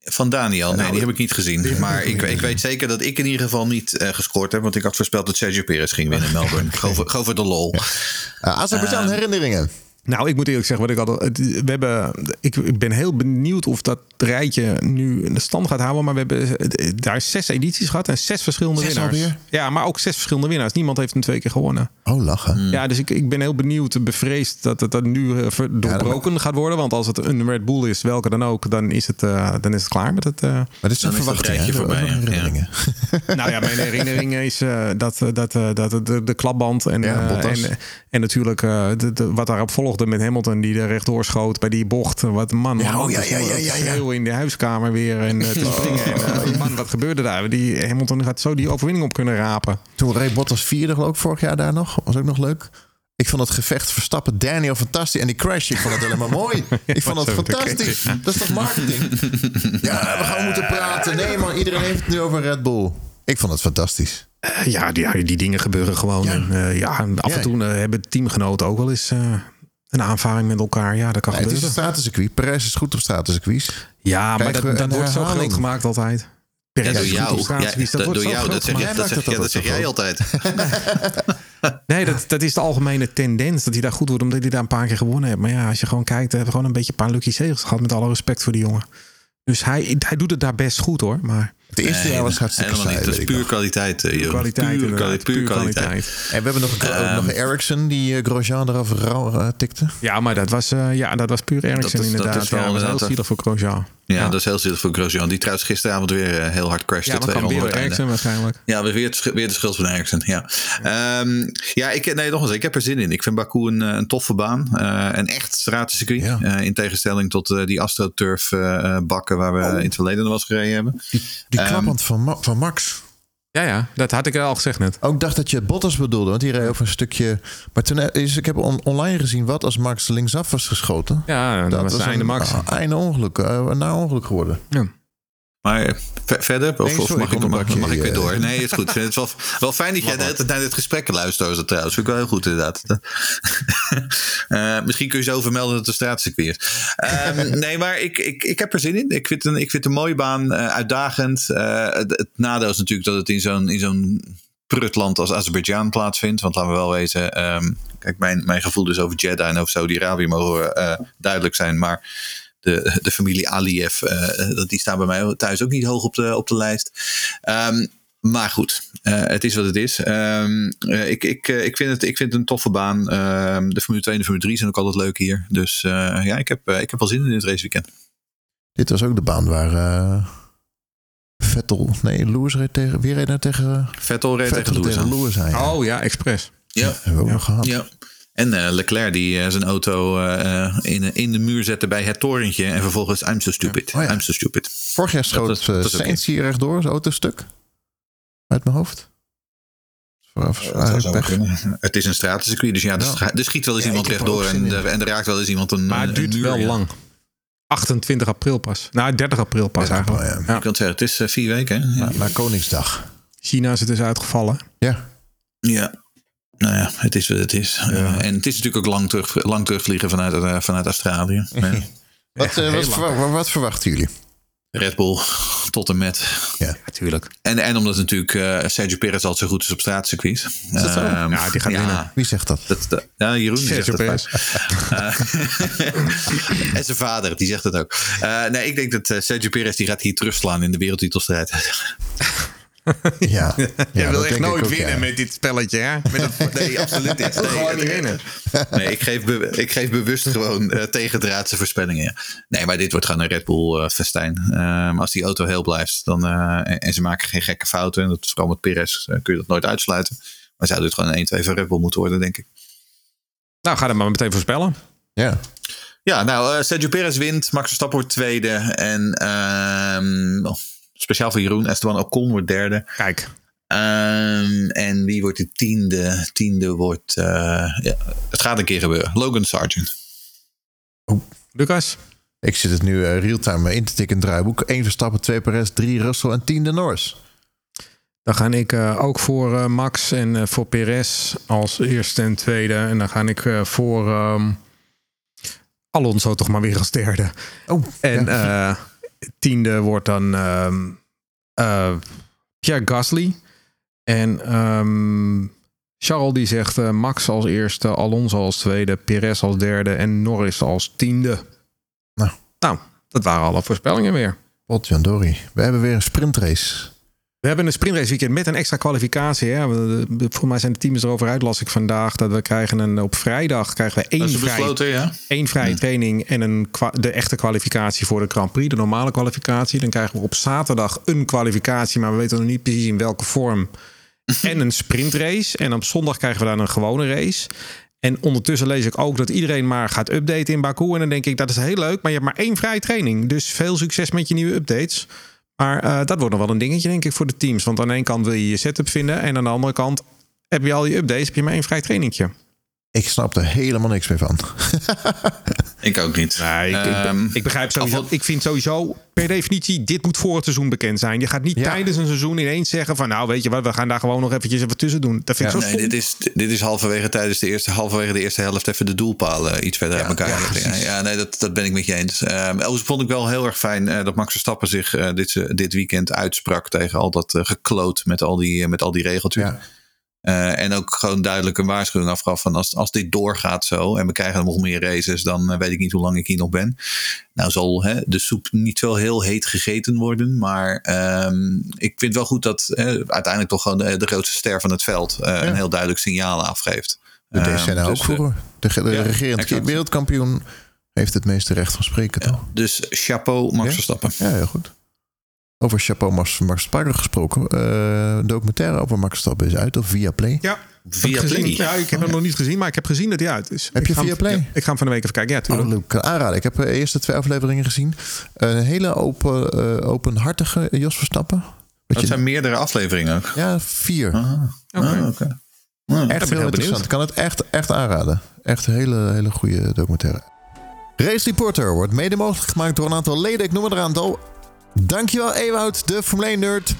Van Daniel, nee, Nou, die heb ik niet gezien. Maar ik, ik weet zeker dat ik in ieder geval niet eh, gescoord heb. Want ik had voorspeld dat Sergio Perez ging winnen in Melbourne. Gewoon voor- de lol. eh, Azerbeidzjan herinneringen. Nou, ik moet eerlijk zeggen, wat ik al, het- we hebben, ik, ik ben heel benieuwd of dat rijtje nu de stand gaat houden. Maar we hebben eh, daar zes edities gehad en zes verschillende Zes winnaars. alweer? Ja, maar ook zes verschillende winnaars. Niemand heeft hem twee keer gewonnen. Oh, lachen. Ja, dus ik, ik ben heel benieuwd, bevreesd dat het dan nu eh, doorbroken gaat worden. Want als het een Red Bull is, welke dan ook, dan is het, eh, dan is het klaar met het. eh, Maar dit is een dat verwachting, Nog ja. herinneringen. nou ja, mijn herinnering is eh, dat, dat, dat de, de klapband en, Ja, en, en natuurlijk eh, de, de- wat daarop volgde met Hamilton die er rechtdoor schoot bij die bocht. Wat man, Ja, oh, ja, ja, ja, ja, in de huiskamer weer en te springen. En, eh, man, wat gebeurde daar? Die Hamilton gaat zo die overwinning op kunnen rapen. Toen reed Bottas vierde geloof ik vorig jaar daar nog. Was ook nog leuk. Ik vond het gevecht Verstappen, Daniel fantastisch. En die crash, ik vond het helemaal mooi. Ik vond het fantastisch. Dat is toch marketing? Ja, we gaan moeten praten. Nee man, iedereen heeft het nu over Red Bull. Ik vond het fantastisch. Eh, ja, die, die dingen gebeuren gewoon. Ja. En, eh, ja, en af en toe hebben teamgenoten ook wel eens een aanvaring met elkaar. Ja, dat kan Nee, het is een stratencircuit. Perez is goed op stratencircuits. Ja, maar Krijgen dat, we dat een wordt zo groot gemaakt altijd. Ja, door jou. dat, wordt door zo jou. groot Dat zeg, gemaakt. jij, dat, Jij zeg, maakt ja, dat dat zeg altijd jij altijd. Nee, dat, dat is de algemene tendens. Dat hij daar goed wordt omdat hij daar een paar keer gewonnen heeft. Maar ja, als je gewoon kijkt, hij heeft gewoon een beetje een paar lucky zegels gehad. Met alle respect voor die jongen. Dus hij, hij doet het daar best goed hoor. Maar Het eerste Nee, jaar was hartstikke helemaal saai. niet. Dat weet is ik puur kwaliteit. eh, joh. kwaliteit, Puur kwaliteit. Puur kwaliteit. En we hebben nog een, Ehm. nog een Ericsson die uh, Grosjean eraf rauw eh, tikte. Ja, maar dat was, eh, ja, dat was puur Ericsson Dat is- dat inderdaad. is wel ja, dat was heel zielig voor Grosjean. Ja, dat is heel zielig voor Grosjean. Die trouwens gisteravond weer eh, heel hard crashte. Ja, maar twee kan weer het. Ericsson waarschijnlijk. Ja, weer, het weer de schuld van Ericsson. Ja, Ehm, ja ik, nee, nog eens, ik heb er zin in. Ik vind Baku een, eh, een toffe baan. Eh, een echt stratencircuit. Ja. Eh, in tegenstelling tot eh, die AstroTurf eh, eh, bakken waar we Oh. in het verleden nog wel eens gereden hebben. Die Ehm. klapband van, Ma- van Max. Ja, ja, dat had ik al gezegd net. Ook dacht dat je Bottas bedoelde, want die reed over een stukje. Maar toen is, ik heb on- online gezien wat als Max linksaf was geschoten. Ja, dat, was het einde een max. ah, einde ongeluk, eh, een na ongeluk geworden. Ja. Maar ver- verder? Of, Nee, of sorry, mag, ik ik, mag, onderbrak je, mag ik weer eh. door? Nee, is goed. Het is wel, wel fijn dat jij de tijd naar dit gesprek luistert trouwens. Vind ik wel heel goed inderdaad. Eh, misschien kun je zo vermelden dat een straatcircuit is. Ehm, nee, maar ik, ik, ik heb er zin in. Ik vind, een, ik vind het een mooie baan, eh, uitdagend. Eh, het, het nadeel is natuurlijk dat het in zo'n, in zo'n prutland als Azerbeidzjan plaatsvindt. Want laten we wel wezen, ehm, kijk, mijn, mijn gevoel dus over Jeddah en over Saudi-Arabië mogen eh, duidelijk zijn. Maar de, de familie Aliyev, eh, die staan bij mij thuis ook niet hoog op de, op de lijst. Ehm, maar goed, eh, het is wat het is. Ehm, eh, ik, ik, ik, vind het, ik vind het een toffe baan. Ehm, de Formule 2 en de Formule 3 zijn ook altijd leuk hier. Dus eh, ja, ik heb, ik heb wel zin in dit raceweekend. Dit was ook de baan waar eh, Vettel... Nee, Lewis reed tegen... Wie reed nou tegen... Vettel reed Vettel tegen Lewis aan. Lewis aan, ja. Oh ja, expres. Ja, Hebben we ook nog gehad. ja. En eh, Leclerc die eh, zijn auto eh, in, in de muur zette bij het torentje. En vervolgens, I'm so stupid. Oh ja. I'm so stupid. Vorig jaar schoot Dat is-. Sainz hier rechtdoor, zijn autostuk. Uit mijn hoofd. Vooraf zwaar pech. Het is een stratencircuit, dus ja, er, Ja. er schiet wel eens Ja, iemand er rechtdoor en er, en er raakt wel eens iemand een Maar het een duurt muur, wel ja. lang. 28 april pas. Nou, 30 april pas 30 april, eigenlijk. ja. Ja. Ik kan het zeggen, het is vier weken. Hè? Ja. Na, na Koningsdag. China is het dus uitgevallen. Ja. ja. Nou ja, het is wat het is. Eh, en het is natuurlijk ook lang, terug, lang terugvliegen vanuit, eh, vanuit Australië. Ja. Wat, eh, wat, verwa- wat verwachten jullie? Red Bull tot en met. Natuurlijk. En, en omdat natuurlijk eh Sergio Perez altijd zo goed is op straatcircuits. Is dat zo? Ja, die gaat winnen. Wie zegt dat? Dat, dat- ja, Jeroen Sergio. Eh, en zijn vader, die zegt het ook. Eh, nee, ik denk dat eh, Sergio Perez die gaat hier terugslaan in de wereldtitelstrijd. Ja, ja Je wil dat echt nooit ook, winnen ja. met dit spelletje, hè? Met dat, Nee, absoluut niet. Nee, gewoon niet winnen. Nee, ik geef, be- ik geef bewust gewoon eh tegendraadse voorspellingen. ja. Nee, maar dit wordt gewoon een Red Bull eh, festijn. Ehm, als die auto heel blijft dan, eh, en, en ze maken geen gekke fouten. En dat, vooral met Perez eh, kun je dat nooit uitsluiten. Maar zou dit gewoon een 1-2 van Red Bull moeten worden, denk ik. Nou, ga dan maar meteen voorspellen. Ja. Ja, nou, eh, Sergio Perez wint. Max Verstappen wordt tweede. En ehm, oh, speciaal voor Jeroen, Esteban Ocon wordt derde. Kijk. Ehm, en wie wordt de tiende? Tiende wordt... eh, ja, het gaat een keer gebeuren. Logan Sargent. Lucas? Ik zit het nu eh, real-time in te tikken in het draaiboek. 1 Verstappen, 2 Perez, 3 Russell en 10 de Norris. Dan ga ik eh, ook voor eh, Max en eh, voor Perez als eerste en tweede. En dan ga ik eh, voor ehm, Alonso toch maar weer als derde. Oh, En ja. Tiende wordt dan eh, Pierre Gasly. En ehm, Charles die zegt eh, Max als eerste, Alonso als tweede, Perez als derde en Norris als tiende. Nou. nou dat waren alle voorspellingen weer. Potjandori. We hebben weer een sprintrace. We hebben een sprintrace weekend met een extra kwalificatie. Hè. Voor mij zijn de teams erover uit, las ik vandaag. Dat we krijgen een, op vrijdag krijgen we één, vrij, besloten, ja. één vrije training en een, de echte kwalificatie voor de Grand Prix. De normale kwalificatie. Dan krijgen we op zaterdag een kwalificatie, maar we weten nog niet precies in welke vorm. en een sprintrace. En op zondag krijgen we dan een gewone race. En ondertussen lees ik ook dat iedereen maar gaat updaten in Baku. En dan denk ik, dat is heel leuk, maar je hebt maar één vrije training. Dus veel succes met je nieuwe updates. Maar eh, dat wordt nog wel een dingetje, denk ik, voor de teams. Want aan de ene kant wil je je setup vinden. En aan de andere kant heb je al je updates, heb je maar één vrij trainingje. Ik snap er helemaal niks meer van. Ik ook niet. Nee, ik, Ehm, ik, ik begrijp sowieso. afval- Ik vind sowieso per definitie, dit moet voor het seizoen bekend zijn. Je gaat niet Ja. tijdens een seizoen ineens zeggen van nou, weet je wat, we gaan daar gewoon nog eventjes even tussen doen. Dat vind ik Ja, zo Nee, dit is, dit is halverwege tijdens de eerste, halverwege de eerste helft even de doelpalen iets verder uit elkaar. ja. Ja, ja, nee, dat, dat ben ik met je eens. Ehm overigens vond ik wel heel erg fijn eh, dat Max Verstappen zich eh, dit, dit weekend uitsprak tegen al dat eh, gekloot met al die, eh, met al die regeltjes. Ja. Eh, en ook gewoon duidelijk een waarschuwing afgaf van als, als dit doorgaat zo en we krijgen nog meer races, dan eh, weet ik niet hoe lang ik hier nog ben. Nou zal hè, de soep niet zo heel heet gegeten worden, maar ehm, ik vind wel goed dat uiteindelijk toch gewoon de, de grootste ster van het veld eh, een heel duidelijk signaal afgeeft. De Ehm, DCNA ook dus, eh, vroeger. De, de ja, regerend wereldkampioen heeft het meeste recht van spreken, toch? Dus chapeau Max Ja? Verstappen. Ja, heel goed. Over Chapeau Max, Max Verstappen gesproken. eh, een documentaire over Max Verstappen is uit, of via Play. Ja, Via ik gezien. Play. Ja, ik heb hem nog niet gezien, maar ik heb gezien dat hij uit is. Heb Ik je hem- via Play? Ja, ik ga hem van de week even kijken. Ja, Oh, tuurlijk. leuk. Kan aanraden. Ik heb de eerste twee afleveringen gezien. Een hele open, eh, openhartige Jos Verstappen. Wat Dat je, zijn meerdere afleveringen ook. ja, vier. Ah, Oké. ah, oké. Ah. echt ben heel interessant. Ik kan het echt, echt aanraden. Echt een hele, hele goede documentaire. Race Reporter wordt mede mogelijk gemaakt door een aantal leden. Ik noem er een aantal. Dankjewel Ewout, de Formule 1 nerd.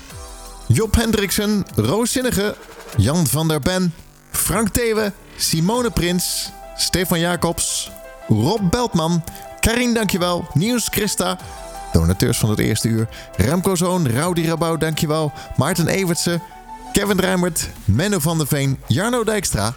Job Hendriksen, Roos Zinnige, Jan van der Ben, Frank Thewe, Simone Prins, Stefan Jacobs, Rob Beltman, Karin dankjewel, Niels Christa, donateurs van het eerste uur, Remco Zoon, Rowdy Rabouw dankjewel, Maarten Evertsen, Kevin Rijmert, Menno van der Veen, Jarno Dijkstra,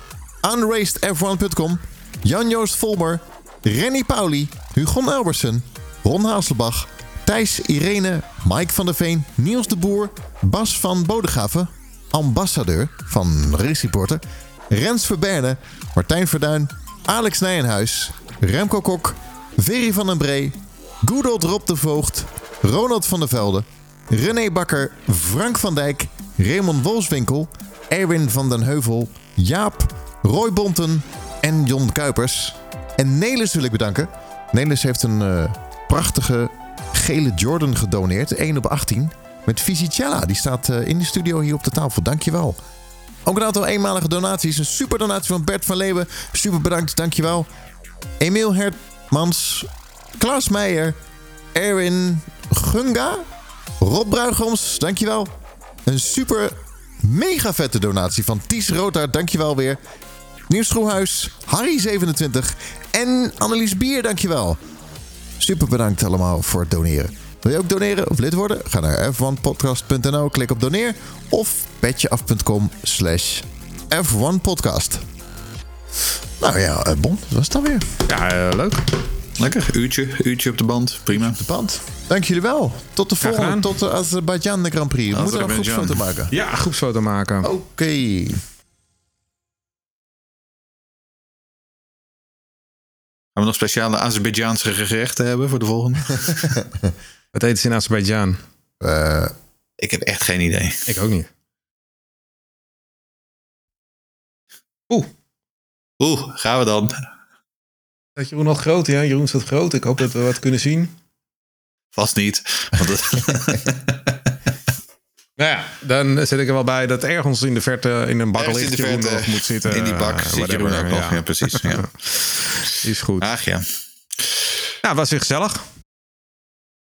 UnracedF1.com, Jan-Joost Volmer, Renny Pauli, Hugon Elbersen, Ron Haselbach, Thijs Irene, Mike van der Veen, Niels de Boer, Bas van Bodegraven, ambassadeur van Race Rens Verberne, Martijn Verduin, Alex Nijenhuis, Remco Kok, Verry van den Bree, Goodold Rob de Voogd, Ronald van der Velde, René Bakker, Frank van Dijk, Raymond Wolfswinkel, Erwin van den Heuvel, Jaap, Roy Bonten en Jon Kuipers. En Nelis wil ik bedanken. Nelis heeft een eh, prachtige gele Jordan gedoneerd, 1 op 18, met Visicella. Die staat eh, in de studio hier op de tafel. Dankjewel. Ook een aantal eenmalige donaties. Een super donatie van Bert van Leeuwen. Super bedankt, dankjewel. Emiel Hertmans, Klaas Meijer, Erwin Gunga, Rob Bruigoms, dankjewel. Een super mega vette donatie van Ties Rotaar, dankjewel weer. Nieuws Schroehuis, Harry27 en Annelies Bier, dankjewel. Super bedankt allemaal voor het doneren. Wil je ook doneren of lid worden? Ga naar f1podcast.nl, klik op doneer of petjeaf.com slash f1podcast. Nou ja, eh, Bon, dat was het dan weer. Ja, eh, leuk. Lekker, uurtje, uurtje op de band. Prima. De band. Dank jullie wel. Tot de volgende, tot de Azerbeidzjan de Grand Prix. We moeten een groepsfoto maken. Ja, groepsfoto maken. Oké. We nog speciale Azerbeidzjaanse gerechten hebben voor de volgende? Wat eten ze in Azerbeidzjan? Eh, Ik heb echt geen idee. Ik ook niet. Oeh, gaan we dan? Dat Jeroen al groot, ja. Jeroen staat groot. Ik hoop dat we wat kunnen zien. Vast niet. Want het- Nou ja, dan zet ik er wel bij dat ergens in de verte in een bak Jeroen nog moet zitten. in die bak eh, zit Jeroen ook nog. Ja, precies. Ja. Is goed. Ach ja. Ja, was weer gezellig.